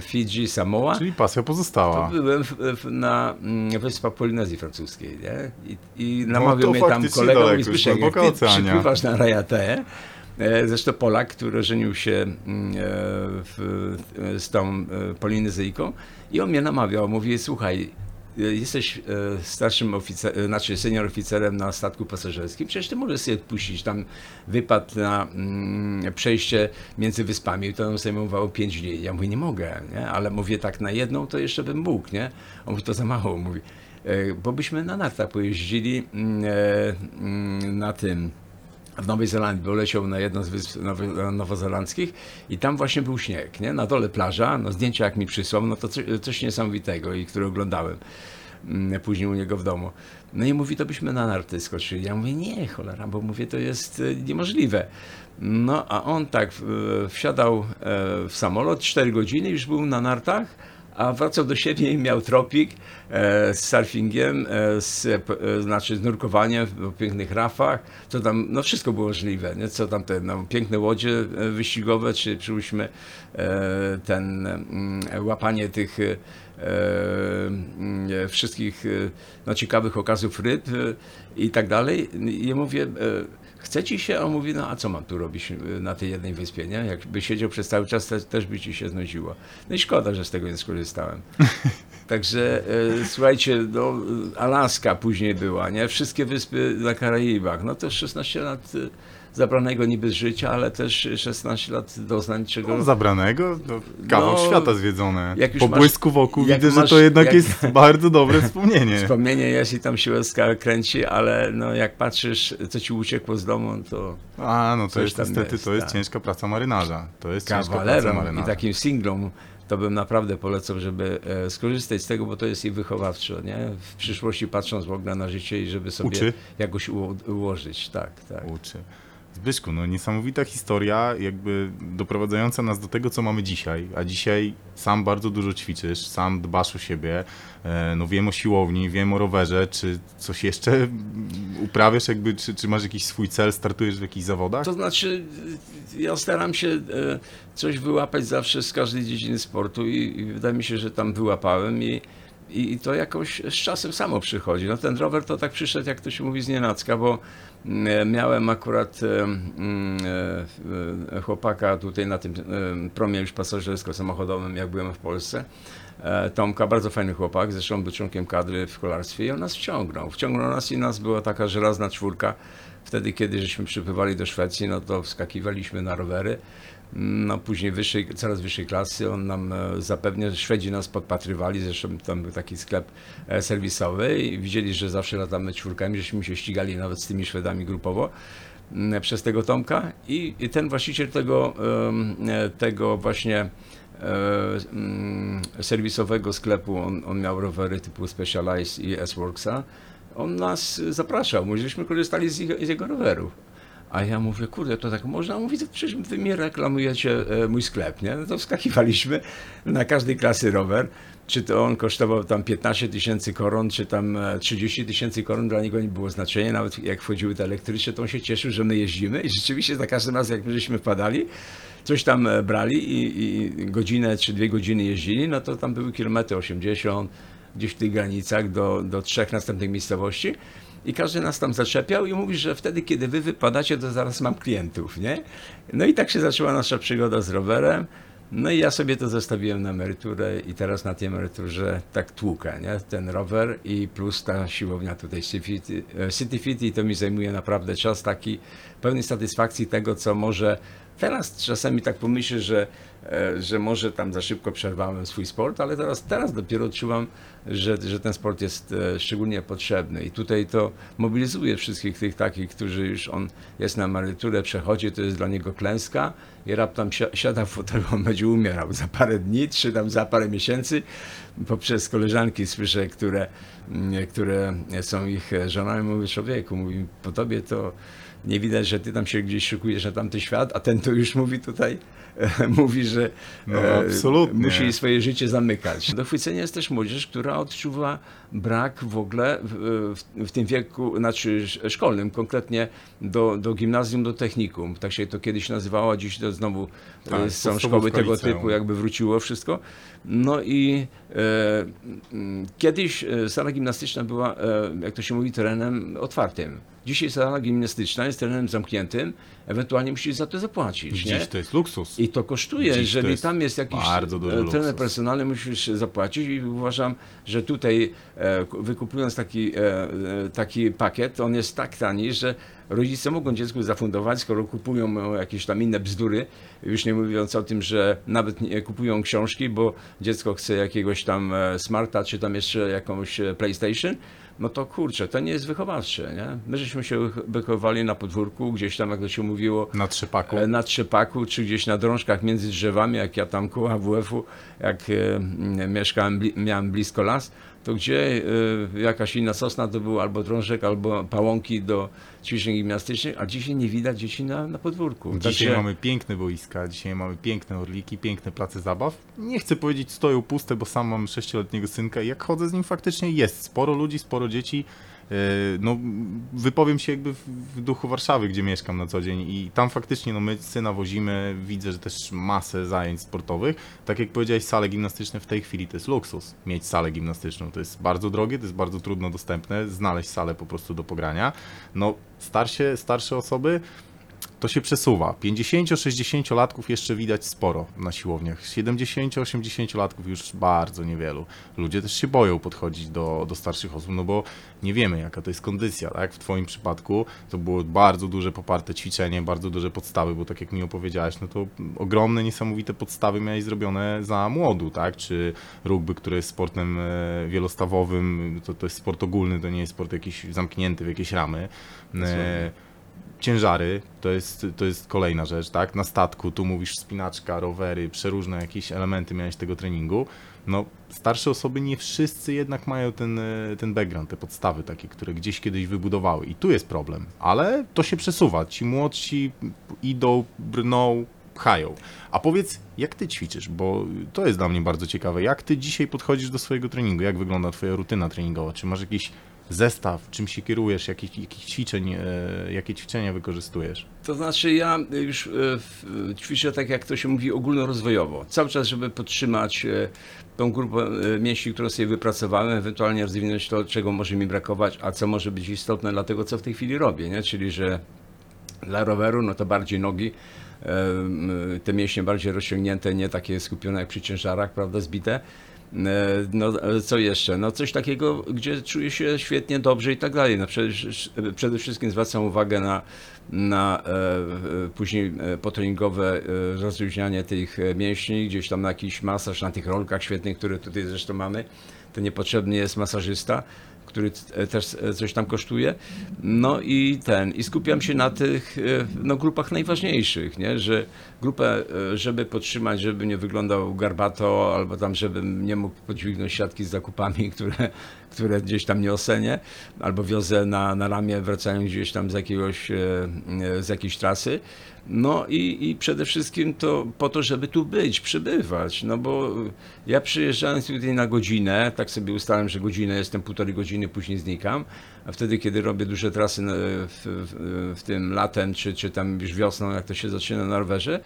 Fidżi, Samoa. Czyli pasja To pozostała. byłem w, w, na mm, wyspach Polinezji Francuskiej, nie? I, i No namawiał to mnie tam mówi, już Zbyszek, jak ty przypływasz na Rajatę, e, zresztą Polak, który żenił się mm, e, w, z tą e, Polinezyjką i on mnie namawiał, mówi, słuchaj, e, jesteś e, starszym oficerem, znaczy senior oficerem na statku pasażerskim, przecież ty możesz sobie puścić tam wypad na mm, przejście między wyspami, to nam zajmowało 5 dni. Ja mówię, nie mogę, nie? ale mówię tak na jedną, to jeszcze bym mógł, nie? On mówi, to za mało, mówi, e, bo byśmy na nartach pojeździli mm, e, mm, na tym, w Nowej Zelandii, bo leciał na jedną z wysp nowo- nowozelandzkich i tam właśnie był śnieg, nie? Na dole plaża, no zdjęcia jak mi przysłał, no to coś, coś niesamowitego i które oglądałem mm, później u niego w domu. No i mówi, to byśmy na narty skoczyli. Ja mówię, nie, cholera, bo mówię, to jest e, niemożliwe. No, a on tak e, wsiadał e, w samolot, 4 godziny, już był na nartach, a wracał do siebie i miał tropik e, z surfingiem, e, z, e, znaczy z nurkowaniem w pięknych rafach, co tam, no wszystko było możliwe, nie? co tam te no, piękne łodzie e, wyścigowe, czy przyłóżmy e, ten mm, łapanie tych e, wszystkich no, ciekawych okazów ryb i tak dalej. I ja mówię, chce ci się? A on mówi, no a co mam tu robić e, na tej jednej wyspie, nie? Jakby siedział przez cały czas, te, też by ci się znudziło. No i szkoda, że z tego nie skorzystałem. Także e, słuchajcie, no, e, Alaska później była, nie? Wszystkie wyspy na Karaibach. No to 16 lat e, zabranego niby z życia, ale też 16 lat doznań, czego... No, zabranego, to kawał No, świata zwiedzone. jak Po masz- błysku wokół widzę, masz- że to jednak jak- jest bardzo dobre wspomnienie. Wspomnienie jest i tam się łezka kręci, ale no, jak patrzysz, co ci uciekło z domu, to A, no to jest niestety, jest, to jest tak. ciężka praca marynarza. To jest ciężka praca marynarza. i takim singlom to bym naprawdę polecał, żeby e, skorzystać z tego, bo to jest i wychowawczo, nie? W przyszłości patrząc w ogóle na życie i żeby sobie Uczy. jakoś uło- ułożyć, tak, tak. uczy. Zbyszku, no niesamowita historia, jakby doprowadzająca nas do tego, co mamy dzisiaj. A dzisiaj sam bardzo dużo ćwiczysz, sam dbasz o siebie. E, No wiem o siłowni, wiem o rowerze. Czy coś jeszcze uprawiasz, jakby, czy, czy masz jakiś swój cel, startujesz w jakichś zawodach? To znaczy, ja staram się e, coś wyłapać zawsze z każdej dziedziny sportu i, i wydaje mi się, że tam wyłapałem i, i, to jakoś z czasem samo przychodzi. No ten rower to tak przyszedł, jak to się mówi, z nienacka, bo mm, miałem akurat e, mm, e, e, chłopaka tutaj na tym e, promie już pasażersko-samochodowym, jak byłem w Polsce. E, Tomka, bardzo fajny chłopak, zresztą był członkiem kadry w kolarstwie i on nas wciągnął. Wciągnął nas i nas była taka żelazna czwórka. Wtedy, kiedy żeśmy przypływali do Szwecji, no to wskakiwaliśmy na rowery. No później wyższej, coraz wyższej klasy on nam e, zapewnia, Szwedzi nas podpatrywali, zresztą tam był taki sklep e, serwisowy i widzieli, że zawsze latamy czwórkami, żeśmy się ścigali nawet z tymi Szwedami grupowo przez tego Tomka. I, ten właściciel tego, e, tego właśnie serwisowego sklepu, on, on miał rowery typu Specialized i S-Worksa, on nas zapraszał, mówi, żeśmy korzystali z, ich, z jego rowerów. A ja mówię, kurde, to tak można? Mówi, to przecież wy mi reklamujecie e, mój sklep, nie? No to wskakiwaliśmy na każdej klasy rower. Czy to on kosztował tam 15 tysięcy koron, czy tam e, 30 tysięcy koron, dla niego nie było znaczenia. Nawet jak wchodziły te elektryczne, to on się cieszył, że my jeździmy. I rzeczywiście za każdym razem, jak my żeśmy wpadali, coś tam e, brali i, i godzinę czy dwie godziny jeździli, no to tam były kilometry 80, gdzieś w tych granicach do, do trzech następnych miejscowości. I każdy nas tam zaczepiał i mówi, że wtedy, kiedy wy wypadacie, to zaraz mam klientów, nie? No i tak się zaczęła nasza przygoda z rowerem. No i ja sobie to zostawiłem na emeryturę i teraz na tej emeryturze tak tłukę, nie? Ten rower i plus ta siłownia tutaj City Fit, e, i to mi zajmuje naprawdę czas taki pełnej satysfakcji tego, co może Teraz czasami tak pomyślę, że, że może tam za szybko przerwałem swój sport, ale teraz, teraz dopiero odczuwam, że, że ten sport jest e, szczególnie potrzebny. I tutaj to mobilizuje wszystkich tych takich, którzy już on jest na emeryturę, przechodzi, to jest dla niego klęska i raptem si- siada w fotelu, on będzie umierał za parę dni, czy tam za parę miesięcy. Poprzez koleżanki słyszę, które, mm, które są ich żonami, mówię, człowieku, mówi, po tobie to nie widać, że ty tam się gdzieś szykujesz na tamty świat, a ten to już mówi tutaj, mówi, że No, e, musi swoje życie zamykać. Dochwycenie jest też młodzież, która odczuwa brak w ogóle w, w, tym wieku, znaczy sz- szkolnym, konkretnie do, do gimnazjum, do technikum. Tak się to kiedyś nazywało, a dziś to znowu Tak, e, są podstawówka, szkoły tego typu, jakby wróciło wszystko. No i e, kiedyś e, sala gimnastyczna była, e, jak to się mówi, terenem otwartym. Dzisiaj sala gimnastyczna jest terenem zamkniętym, ewentualnie musisz za to zapłacić. nie? Dziś to jest luksus. I to kosztuje, Dziś to jeżeli jest tam jest jakiś e, trener luksus. personalny, musisz zapłacić i uważam, że tutaj e, ku- wykupując taki, e, taki pakiet, on jest tak tani, że rodzice mogą dziecku zafundować, skoro kupują jakieś tam inne bzdury, już nie mówiąc o tym, że nawet nie kupują książki, bo dziecko chce jakiegoś tam smarta, czy tam jeszcze jakąś PlayStation, no to kurczę, to nie jest wychowawcze, nie? My żeśmy się wych- wychowali na podwórku, gdzieś tam, jak to się mówiło, Na trzepaku. E, na trzepaku, czy gdzieś na drążkach między drzewami, jak ja tam koło AWF-u, jak e, mieszkałem, miałem blisko las, to gdzie e, jakaś inna sosna to był albo drążek, albo pałąki do ćwiczeń gimnastycznych, a dzisiaj nie widać dzieci na, na podwórku. Dzisiaj Także- mamy piękne boiska, dzisiaj mamy piękne orliki, piękne place zabaw. Nie chcę powiedzieć stoją puste, bo sam mam sześcioletniego synka i jak chodzę z nim faktycznie jest sporo ludzi, sporo dzieci. E, No, wypowiem się jakby w- duchu Warszawy, gdzie mieszkam na co dzień i tam faktycznie no, my syna wozimy, widzę, że też masę zajęć sportowych. Tak jak powiedziałeś, sale gimnastyczne w tej chwili to jest luksus, mieć salę gimnastyczną. To jest bardzo drogie, to jest bardzo trudno dostępne, znaleźć salę po prostu do pogrania. No, starsze, starsze osoby to się przesuwa. 50-60 latków jeszcze widać sporo na siłowniach. 70-80 latków już bardzo niewielu. Ludzie też się boją podchodzić do, do starszych osób, no bo nie wiemy jaka to jest kondycja, tak? W twoim przypadku to było bardzo duże poparte ćwiczenie, bardzo duże podstawy, bo tak jak mi opowiedziałeś, no to ogromne, niesamowite podstawy miałeś zrobione za młodu, tak? Czy rugby, które jest sportem e, wielostawowym, to, to jest sport ogólny, to nie jest sport jakiś zamknięty w jakieś ramy. E, ciężary to jest, to jest kolejna rzecz, tak? Na statku, tu mówisz spinaczka, rowery, przeróżne jakieś elementy miałeś tego treningu. No, starsze osoby nie wszyscy jednak mają ten, e, ten background, te podstawy takie, które gdzieś kiedyś wybudowały. I tu jest problem, ale to się przesuwa. Ci młodsi idą, brną, pchają. A powiedz, jak ty ćwiczysz? Bo to jest dla mnie bardzo ciekawe. Jak ty dzisiaj podchodzisz do swojego treningu? Jak wygląda twoja rutyna treningowa? Czy masz jakiś zestaw, czym się kierujesz, jakich, jakich ćwiczeń, e, jakie ćwiczenia wykorzystujesz? To znaczy ja już e, ćwiczę tak jak to się mówi ogólnorozwojowo. Cały czas, żeby podtrzymać e, tą grupę mięśni, którą sobie wypracowałem, ewentualnie rozwinąć to, czego może mi brakować, a co może być istotne dla tego, co w tej chwili robię, nie? Czyli, że dla roweru, no to bardziej nogi, te mięśnie bardziej rozciągnięte, nie takie skupione jak przy ciężarach, prawda, zbite. E, No, e, co jeszcze? No coś takiego, gdzie czuję się świetnie, dobrze i tak dalej. No, przede, przede wszystkim zwracam uwagę na, na e, e, później e, potreningowe e, rozluźnianie tych e, mięśni, gdzieś tam na jakiś masaż, na tych rolkach świetnych, które tutaj zresztą mamy. To niepotrzebny jest masażysta, który t- też e, coś tam kosztuje. No i ten, i skupiam się na tych e, no, grupach najważniejszych, nie? że grupę, e, żeby podtrzymać, żeby nie wyglądał garbato, albo tam, żebym nie mógł podźwignąć siatki z zakupami, które, które gdzieś tam nie? albo wiozę na, na ramię, wracając gdzieś tam z jakiegoś, e, e, z jakiejś trasy. No i, i przede wszystkim to po to, żeby tu być, przybywać, no bo ja przyjeżdżałem tutaj na godzinę, tak sobie ustalałem, że godzinę jestem, półtorej godziny, później znikam, a wtedy, kiedy robię duże trasy no, w, w, w tym latem, czy, czy tam już wiosną, jak to się zaczyna na rowerze,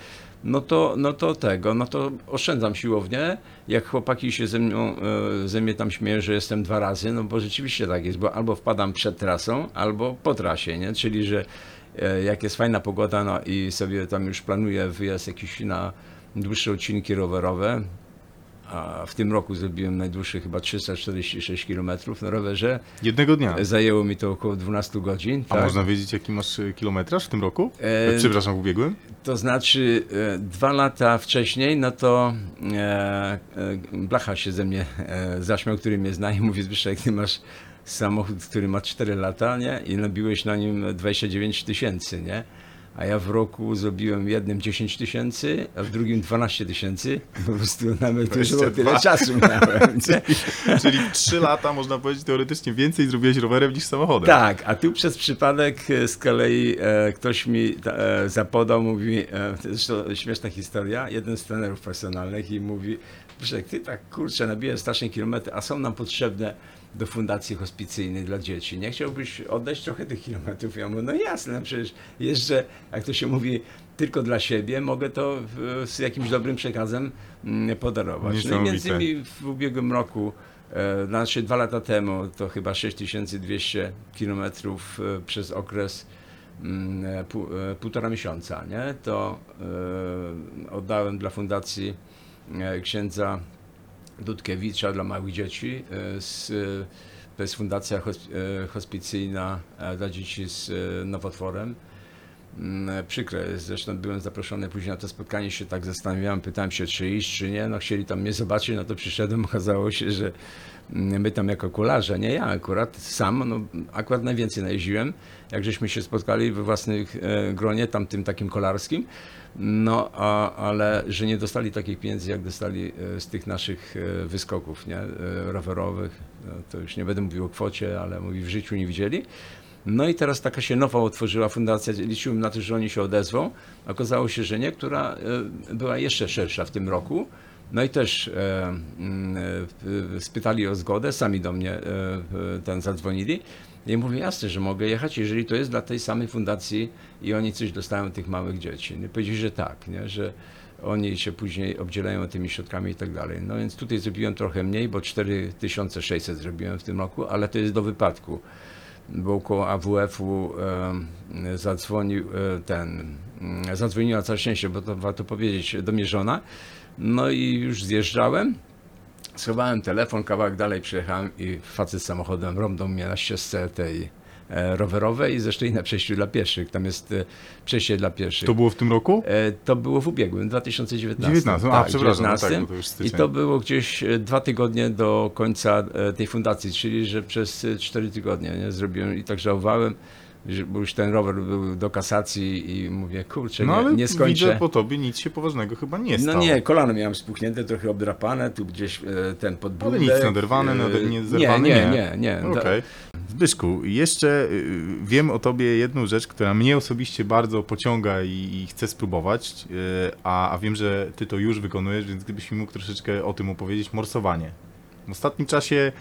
no to, no to tego, no to oszczędzam siłownię, jak chłopaki się ze mną, e, ze mnie tam śmieją, że jestem dwa razy, no bo rzeczywiście tak jest, bo albo wpadam przed trasą, albo po trasie, nie, czyli, że e, jak jest fajna pogoda, no i sobie tam już planuję wyjazd jakiś na dłuższe odcinki rowerowe, a w tym roku zrobiłem najdłuższy chyba 346 km na rowerze. Jednego dnia. Zajęło mi to około 12 godzin. A tak? można wiedzieć, jaki masz y, kilometraż w tym roku? E, Przepraszam, w ubiegłym? To znaczy e, dwa lata wcześniej, no to e, e, Blacha się ze mnie e, zaśmiał, który mnie zna i mówi Zbyszek, ty masz samochód, który ma 4 lata, nie? I nabiłeś na nim 29 tysięcy, nie? A ja w roku zrobiłem w jednym 10 tysięcy, a w drugim 12 tysięcy. Po prostu nawet już tyle 22. czasu miałem. Czyli w 3 lata, można powiedzieć, teoretycznie więcej zrobiłeś rowerem niż samochodem. Tak, a tu przez przypadek e, z kolei e, ktoś mi e, zapodał, mówi, e, to jest zresztą śmieszna historia, jeden z trenerów profesjonalnych i mówi, Brzyk, ty tak kurczę, nabijesz strasznie kilometry, a są nam potrzebne do fundacji hospicyjnej dla dzieci. Nie chciałbyś oddać trochę tych kilometrów? Ja mówię, no jasne, przecież jeszcze, jak to się mówi, tylko dla siebie, mogę to z jakimś dobrym przekazem mm, podarować. No i między innymi w ubiegłym roku, e, znaczy dwa lata temu, to chyba 6200 kilometrów e, przez okres mm, e, pół, półtora miesiąca, nie? To oddałem dla fundacji księdza Dudkiewicza dla małych dzieci. e, Z, e, to jest fundacja e, hospicyjna e, dla dzieci z e, nowotworem. Mm, Przykre zresztą byłem zaproszony później na to spotkanie, się tak zastanawiałem, pytałem się, czy iść, czy nie. No chcieli tam mnie zobaczyć, no to przyszedłem, okazało się, że my tam jako kolarze, nie ja akurat, sam, no akurat najwięcej najeździłem, jak żeśmy się spotkali we własnych e, gronie, tam tym takim kolarskim, no a, ale że nie dostali takich pieniędzy, jak dostali e, z tych naszych e, wyskoków, nie, rowerowych, no, to już nie będę mówił o kwocie, ale mówi w życiu nie widzieli. No i teraz taka się nowa otworzyła fundacja, liczyłem na to, że oni się odezwą. Okazało się, że nie, która była jeszcze szersza w tym roku. No i też e, mm, e, spytali o zgodę, sami do mnie e, e, ten zadzwonili. I mówię, jasne, że mogę jechać, jeżeli to jest dla tej samej fundacji i oni coś dostają tych małych dzieci. No, powiedzieli, że tak, nie? że oni się później obdzielają tymi środkami i tak dalej. No więc tutaj zrobiłem trochę mniej, bo 4600 zrobiłem w tym roku, ale to jest do wypadku bo koło AWF-u e, zadzwonił e, ten, mm, zadzwoniła całe szczęście, bo to warto powiedzieć, do mnie żona. No i już zjeżdżałem, schowałem telefon, kawałek dalej przyjechałem i facet z samochodem rąbnął mnie na ścieżce tej e, rowerowej i zresztą i na przejściu dla pieszych. Tam jest e, przejście dla pieszych. To było w tym roku? E, To było w ubiegłym, 2019. 19, a, tak, przepraszam, no tak, 19. bo to. I to było gdzieś dwa tygodnie do końca tej fundacji, czyli że przez cztery tygodnie nie, zrobiłem i tak żałowałem, bo już ten rower był do kasacji i mówię, kurczę, No nie, ale nie skończę. widzę po tobie nic się poważnego chyba nie stało. No nie, kolano miałem spuchnięte, trochę obdrapane, tu gdzieś e, ten podbródek. Ale nic naderwane, e, nader- nie nie, zerwane, nie, nie? nie, nie. Okej. Zbyszku, jeszcze y, wiem o tobie jedną rzecz, która mnie osobiście bardzo pociąga i, i chcę spróbować, a, a wiem, że ty to już wykonujesz, więc gdybyś mi mógł troszeczkę o tym opowiedzieć, morsowanie. W ostatnim czasie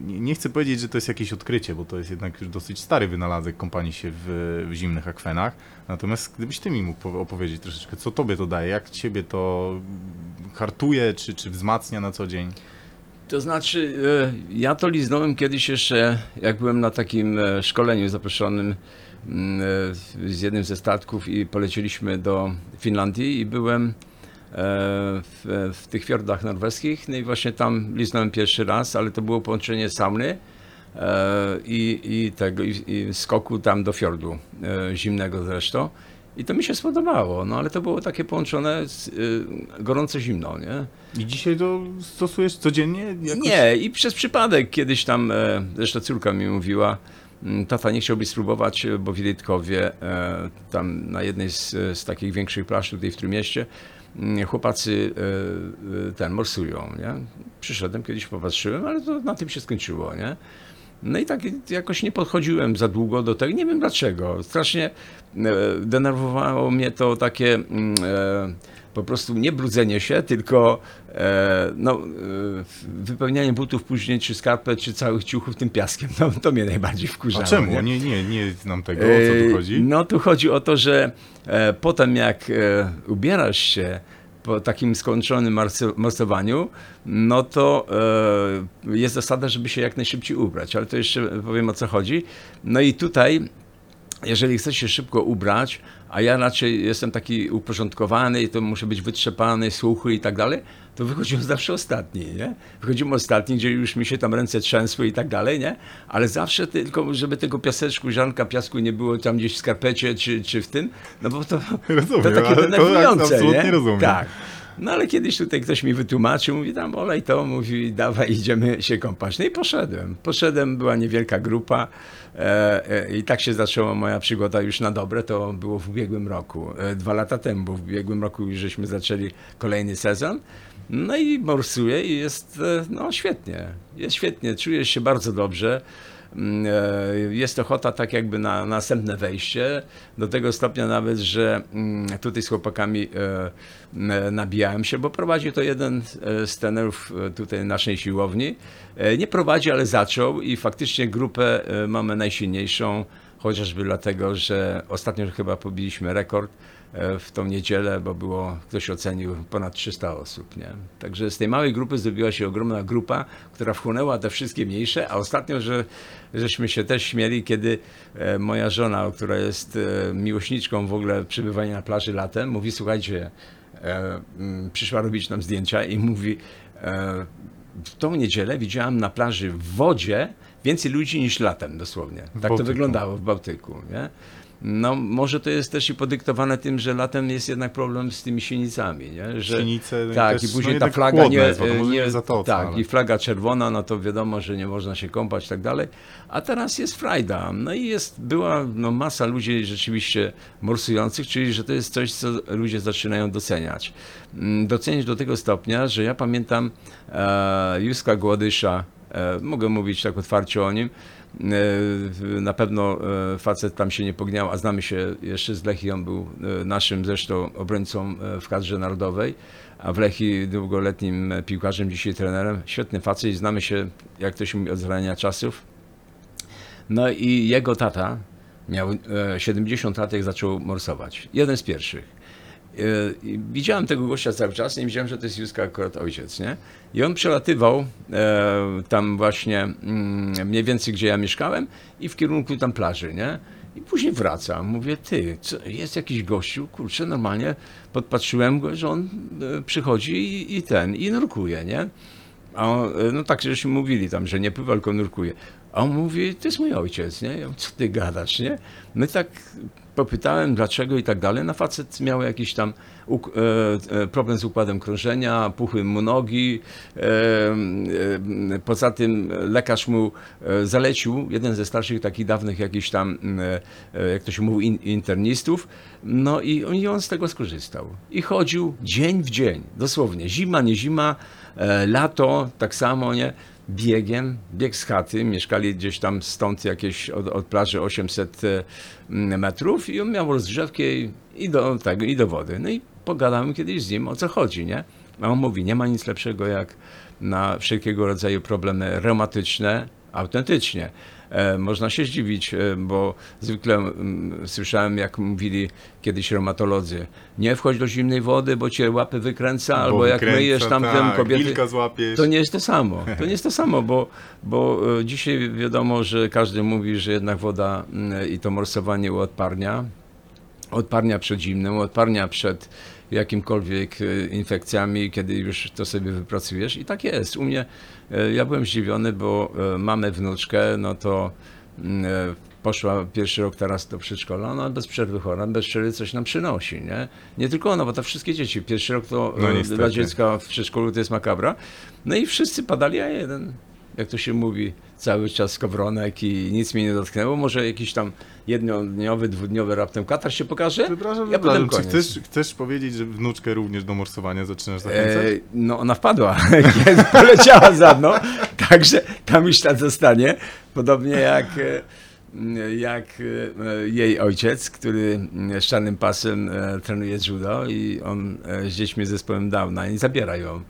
nie, chcę powiedzieć, że to jest jakieś odkrycie, bo to jest jednak już dosyć stary wynalazek kompanii się w, w zimnych akwenach. Natomiast gdybyś ty mi mógł po- opowiedzieć troszeczkę, co tobie to daje, jak ciebie to hartuje, czy, czy wzmacnia na co dzień? To znaczy, e, ja to liznąłem kiedyś jeszcze, jak byłem na takim e, szkoleniu zaproszonym mm, e, z jednym ze statków i polecieliśmy do Finlandii i byłem w, w tych fiordach norweskich. No i właśnie tam liznąłem pierwszy raz, ale to było połączenie sauny e, i, i tego, i, i skoku tam do fiordu, e, zimnego zresztą. I to mi się spodobało, no ale to było takie połączone z e, gorąco-zimno, nie? I dzisiaj to stosujesz codziennie? Jakoś... Nie, i przez przypadek kiedyś tam, e, zresztą córka mi mówiła, mm, tata nie chciałbyś spróbować, bo w Ilitkowie, e, tam na jednej z, z takich większych plaż tutaj w Trójmieście, mm, chłopacy e, e, ten morsują, nie? Przyszedłem, kiedyś popatrzyłem, ale to na tym się skończyło, nie? No i tak jakoś nie podchodziłem za długo do tego, nie wiem dlaczego. Strasznie e, denerwowało mnie to takie mm, e, po prostu nie brudzenie się, tylko e, no, e, wypełnianie butów później, czy skarpet, czy całych ciuchów tym piaskiem. No, to mnie najbardziej wkurzało. A czemu? nie? Nie, nie, nie znam tego, o co tu chodzi. E, No tu chodzi o to, że potem jak ubierasz się po takim skończonym morsowaniu, no to jest zasada, żeby się jak najszybciej ubrać, ale to jeszcze powiem o co chodzi. No i tutaj jeżeli chcę się szybko ubrać, a ja raczej jestem taki uporządkowany i to muszę być wytrzepany, suchy i tak dalej, to wychodzimy zawsze ostatni, nie? Wychodzimy ostatni, gdzie już mi się tam ręce trzęsły i tak dalej, nie? Ale zawsze tylko, żeby tego piaseczku, ziarnka piasku nie było tam gdzieś w skarpecie czy, czy w tym, no bo to, Rozumiem, to takie to denerwujące, absolutnie nie? rozumiem. Tak. No ale kiedyś tutaj ktoś mi wytłumaczył, mówi tam olej to, mówi dawaj idziemy się kąpać. No i poszedłem. Poszedłem, była niewielka grupa i tak się zaczęła moja przygoda już na dobre, to było w ubiegłym roku, e, dwa lata temu, bo w ubiegłym roku już żeśmy zaczęli kolejny sezon. No i morsuję i jest e, no świetnie, jest świetnie, czujesz się bardzo dobrze. Mm, e, Jest ochota tak jakby na następne wejście, do tego stopnia nawet, że mm, tutaj z chłopakami e, m, nabijałem się, bo prowadzi to jeden e, z trenerów e, tutaj naszej siłowni. E, Nie prowadzi, ale zaczął i faktycznie grupę e, mamy najsilniejszą, chociażby dlatego, że ostatnio chyba pobiliśmy rekord e, w tą niedzielę, bo było, ktoś ocenił ponad 300 osób, nie? Także z tej małej grupy zrobiła się ogromna grupa, która wchłonęła te wszystkie mniejsze, a ostatnio, że żeśmy się też śmieli, kiedy e, moja żona, która jest e, miłośniczką w ogóle przebywania na plaży latem, mówi, słuchajcie, e, mm, przyszła robić nam zdjęcia i mówi, e, w tą niedzielę widziałam na plaży w wodzie więcej ludzi niż latem dosłownie. Tak to wyglądało w Bałtyku, nie? No, może to jest też i podyktowane tym, że latem jest jednak problem z tymi silnicami, nie? Że, no i tak, też, i później no ta flaga nie, jest nie, nie za to, tak, ale... i flaga czerwona, no to wiadomo, że nie można się kąpać i tak dalej. A teraz jest frajda. No i jest, była no, masa ludzi rzeczywiście morsujących, czyli że to jest coś, co ludzie zaczynają doceniać. Mm, Doceniać do tego stopnia, że ja pamiętam e, Józka Głodysza, e, mogę mówić tak otwarcie o nim, Na pewno e, facet tam się nie pogniał, a znamy się jeszcze z Lechii. On był e, naszym zresztą obrońcą e, w kadrze narodowej, a w Lechii długoletnim e, piłkarzem, dzisiaj trenerem. Świetny facet znamy się, jak to się mówi, od zarania czasów. No i jego tata miał e, 70 lat, jak zaczął morsować. Jeden z pierwszych. E, Widziałem tego gościa cały czas, nie wiedziałem, że to jest Józka akurat ojciec, nie? I on przelatywał e, tam właśnie mm, mniej więcej, gdzie ja mieszkałem i w kierunku tam plaży, nie? I później wraca. Mówię, ty, co, jest jakiś gościu, kurczę, normalnie podpatrzyłem go, że on e, przychodzi i, i ten, i nurkuje, nie? A on, no tak, żeśmy mówili tam, że nie pływa, tylko nurkuje. A on mówi, to jest mój ojciec, nie? Co ty gadasz, nie? I tak popytałem dlaczego i tak dalej. Na facet miał jakiś tam e, e, problem z układem krążenia, puchły mu nogi. E, poza tym lekarz mu zalecił, jeden ze starszych takich dawnych jakichś tam, jak to się mówi, in, internistów. No i, on z tego skorzystał. I chodził dzień w dzień, dosłownie. Zima, nie zima, lato, tak samo, nie? Biegiem, bieg z chaty, mieszkali gdzieś tam stąd jakieś od, od plaży 800 e, metrów i on miał rozgrzewkę i, i do tego, i do wody. No i pogadałem kiedyś z nim, o co chodzi, nie? A on mówi, nie ma nic lepszego jak na wszelkiego rodzaju problemy reumatyczne, autentycznie. E, można się zdziwić, e, bo zwykle mm, słyszałem, jak mówili kiedyś reumatolodzy, nie wchodź do zimnej wody, bo cię łapy wykręca, Bo albo jak wykręca, myjesz tamtym tak, kobiety... To nie jest to samo. To nie jest to samo, bo, bo e, dzisiaj wiadomo, że każdy mówi, że jednak woda mm, i to morsowanie uodparnia. Odparnia przed zimnem, odparnia przed jakimkolwiek e, infekcjami, kiedy już to sobie wypracujesz. I tak jest. U mnie, e, ja byłem zdziwiony, bo e, mamy wnuczkę, no to mm, poszła pierwszy rok teraz do przedszkola, ona bez przerwy chora, bez przerwy coś nam przynosi, nie? Nie tylko ona, bo to wszystkie dzieci. Pierwszy rok to No dla dziecka w przedszkolu to jest makabra. No i wszyscy padali, a jeden, jak to się mówi, cały czas skowronek i nic mnie nie dotknęło. Może jakiś tam jednodniowy, dwudniowy raptem katar się pokaże. Przepraszam, ja potem koniec. chcesz, chcesz powiedzieć, że wnuczkę również do morsowania zaczynasz zachęcać? E, no ona wpadła, poleciała za mną, także tam już tak zostanie. Podobnie jak, e, jak e, jej ojciec, który z czarnym pasem e, trenuje judo i on e, z dziećmi z zespołem Downa i zabiera ją.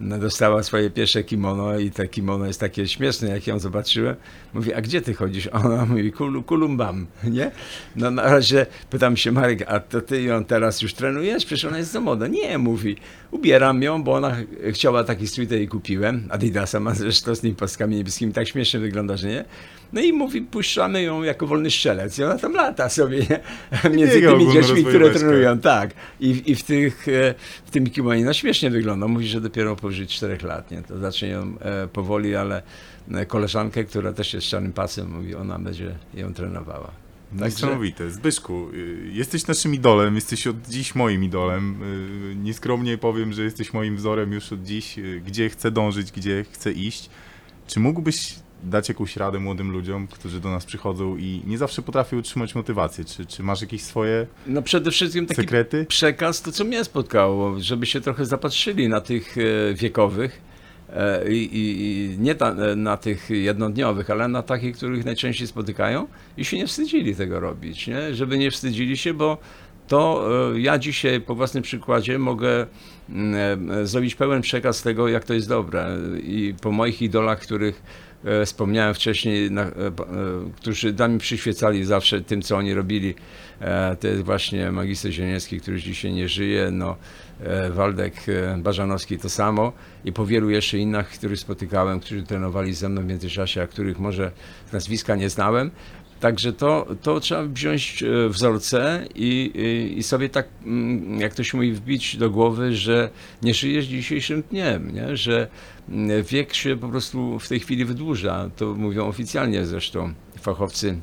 No, Dostała swoje pierwsze kimono i te kimono jest takie śmieszne, jak ją zobaczyłem. Mówi, a gdzie ty chodzisz? A ona mówi, Kul, kulumbam, nie? No na razie pytam się, Marek, a to ty ją teraz już trenujesz? Przecież ona jest za młoda. Nie, mówi, ubieram ją, bo ona ch- chciała taki strój, to jej kupiłem. Adidasa ma zresztą z tymi paskami niebieskimi, tak śmiesznie wygląda, że nie? No i mówi, puszczamy ją jako wolny strzelec. I ona tam lata sobie między tymi dziećmi, które trenują. Tak. I, i w, tych, e, w tym kimonie no śmiesznie wygląda. Mówi, że dopiero powyżej 4 lat. Nie? To zacznie ją e, powoli, ale e, koleżankę, która też jest z czarnym pasem, mówi, ona będzie ją trenowała. Także- Niesamowite. Zbyszku, y, jesteś naszym idolem, jesteś od dziś moim idolem. Y, Nieskromnie powiem, że jesteś moim wzorem już od dziś, y, gdzie chcę dążyć, gdzie chcę iść. Czy mógłbyś dać jakąś radę młodym ludziom, którzy do nas przychodzą i nie zawsze potrafią utrzymać motywację? Czy, czy masz jakieś swoje No przede wszystkim taki sekrety? przekaz, to co mnie spotkało, żeby się trochę zapatrzyli na tych e, wiekowych e, i, i, nie ta, e, na tych jednodniowych, ale na takich, których najczęściej spotykają i się nie wstydzili tego robić, nie? żeby nie wstydzili się, bo to e, ja dzisiaj po własnym przykładzie mogę mm, e, zrobić pełen przekaz tego, jak to jest dobre i po moich idolach, których wspomniałem wcześniej, na, e, e, którzy dla mnie przyświecali zawsze tym, co oni robili. E, To jest właśnie magister Zieleniecki, który już dzisiaj nie żyje, no, e, Waldek e, Bażanowski to samo i po wielu jeszcze innych, których spotykałem, którzy trenowali ze mną w międzyczasie, a których może nazwiska nie znałem. Także to, to trzeba wziąć e, wzorce i, i, i sobie tak, mm, jak ktoś mówi, wbić do głowy, że nie żyjesz dzisiejszym dniem, nie? że mm, wiek się po prostu w tej chwili wydłuża. To mówią oficjalnie zresztą fachowcy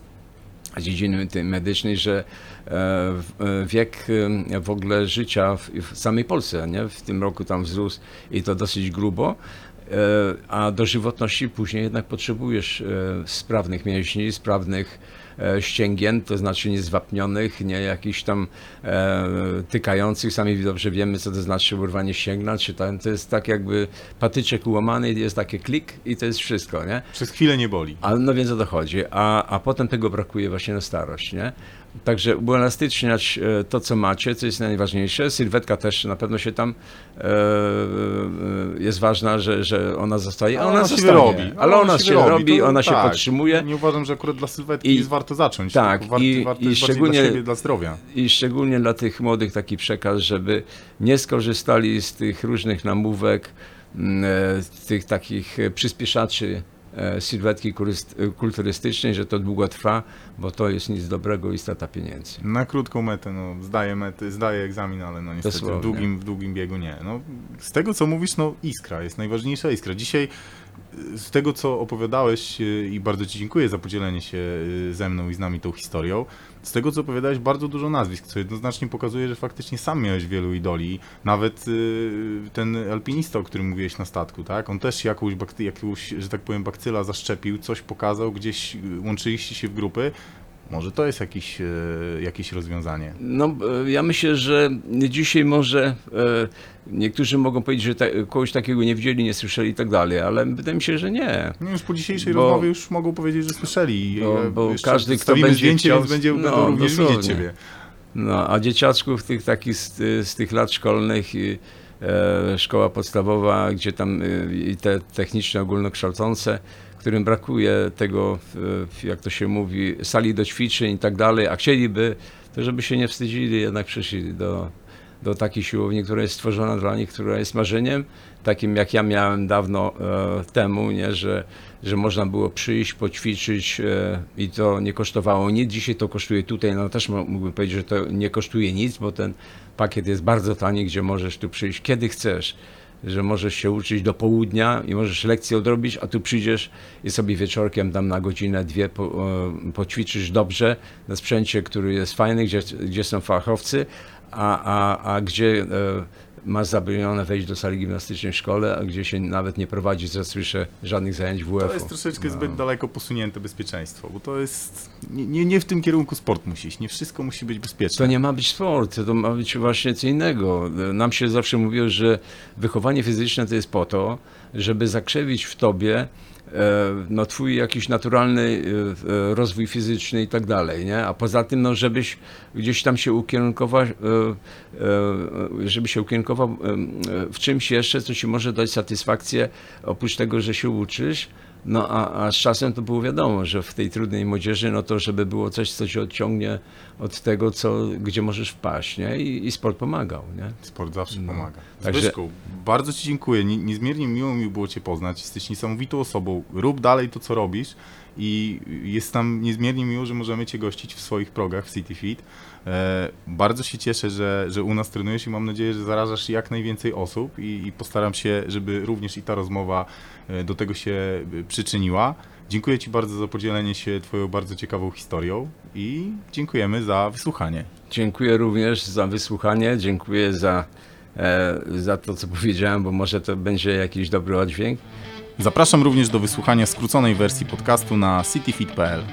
dziedziny medycznej, że e, e, wiek w ogóle życia w, samej Polsce, nie? w tym roku tam wzrósł i to dosyć grubo, a do żywotności później jednak potrzebujesz e, sprawnych mięśni, sprawnych e, ścięgien, to znaczy niezwapnionych, nie jakichś tam e, tykających. Sami dobrze wiemy, co to znaczy urwanie ścięgna, czy tam, to jest tak jakby patyczek ułamany, jest takie klik i to jest wszystko, nie? Przez chwilę nie boli. A no więc o to chodzi, a, a potem tego brakuje właśnie na starość, nie? Także uelastyczniać e, to, co macie, co jest najważniejsze. Sylwetka też na pewno się tam e, e, jest ważna, że, że ona zostaje. Ona, ona się zostanie, wyrobi. ale ona, się robi, To- ona się tak. podtrzymuje. Nie uważam, że akurat dla sylwetki I- jest warto zacząć. tak, tylko warto, i- warto i szczególnie- dla siebie, dla zdrowia. I szczególnie dla tych młodych taki przekaz, żeby nie skorzystali z tych różnych namówek, mm, e, tych takich przyspieszaczy sylwetki kuryst- e, kulturystycznej, że to długo trwa, bo to jest nic dobrego i strata pieniędzy. Na krótką metę, no, zdaję mety, zdaję egzamin, ale no niestety w długim, w długim biegu nie. No, z tego, co mówisz, no iskra, jest najważniejsza iskra. Dzisiaj z tego, co opowiadałeś y, i bardzo Ci dziękuję za podzielenie się y, ze mną i z nami tą historią, z tego, co opowiadałeś, bardzo dużo nazwisk, co jednoznacznie pokazuje, że faktycznie sam miałeś wielu idoli. Nawet y, ten alpinista, o którym mówiłeś na statku, tak? On też jakąś, jakąś że tak powiem, bakcyla zaszczepił, coś pokazał, gdzieś łączyliście się w grupy. Może to jest jakiś, e, jakieś rozwiązanie. No, e, ja myślę, że dzisiaj może e, niektórzy mogą powiedzieć, że ta, kogoś takiego nie widzieli, nie słyszeli i tak dalej, ale wydaje mi się, że nie. No już po dzisiejszej Bo- rozmowie już mogą powiedzieć, że słyszeli. Bo- bo każdy, kto będzie zdjęcie, chciał- więc będzie, no, również widzieć Ciebie. No, a dzieciaczków tych takich z, z tych lat szkolnych i e, szkoła podstawowa, gdzie tam i te techniczne, ogólnokształcące, którym brakuje tego, jak to się mówi, sali do ćwiczeń i tak dalej, a chcieliby, to żeby się nie wstydzili, jednak przyszli do, do takiej siłowni, która jest stworzona dla nich, która jest marzeniem, takim jak ja miałem dawno e, temu, nie, że, że można było przyjść, poćwiczyć e, i to nie kosztowało nic. Dzisiaj to kosztuje tutaj, no też mógłbym powiedzieć, że to nie kosztuje nic, bo ten pakiet jest bardzo tani, gdzie możesz tu przyjść kiedy chcesz. Że możesz się uczyć do południa i możesz lekcję odrobić, a tu przyjdziesz i sobie wieczorkiem tam na godzinę, dwie po, e, poćwiczysz dobrze na sprzęcie, który jest fajny, gdzie, gdzie są fachowcy, a, a, a gdzie masz zabronione wejść do sali gimnastycznej w szkole, a gdzie się nawet nie prowadzi, co słyszę, żadnych zajęć WF-u. To jest troszeczkę No. zbyt daleko posunięte bezpieczeństwo, bo to jest... Nie, nie, nie w tym kierunku sport musi iść, nie wszystko musi być bezpieczne. To nie ma być sport, to ma być właśnie co innego. Nam się zawsze mówiło, że wychowanie fizyczne to jest po to, żeby zakrzewić w tobie no, twój jakiś naturalny e, e, rozwój fizyczny i tak dalej, nie? A poza tym, no, żebyś gdzieś tam się ukierunkował, e, e, żeby się ukierunkował e, w czymś jeszcze, co ci może dać satysfakcję, oprócz tego, że się uczysz, no a, a z czasem to było wiadomo, że w tej trudnej młodzieży, no to żeby było coś, co cię odciągnie od tego, co, gdzie możesz wpaść, nie? I, i sport pomagał, nie? Sport zawsze No. pomaga. Także- Zbyszku, bardzo Ci dziękuję. Nie, niezmiernie miło mi było Cię poznać. Jesteś niesamowitą osobą. Rób dalej to, co robisz. i jest nam niezmiernie miło, że możemy Cię gościć w swoich progach w City Fit. E, bardzo się cieszę, że, że u nas trenujesz i mam nadzieję, że zarażasz jak najwięcej osób i, i postaram się, żeby również i ta rozmowa e, do tego się e, przyczyniła. Dziękuję Ci bardzo za podzielenie się Twoją bardzo ciekawą historią i dziękujemy za wysłuchanie. Dziękuję również za wysłuchanie, dziękuję za, e, za to, co powiedziałem, bo może to będzie jakiś dobry oddźwięk. Zapraszam również do wysłuchania skróconej wersji podcastu na cityfit.pl.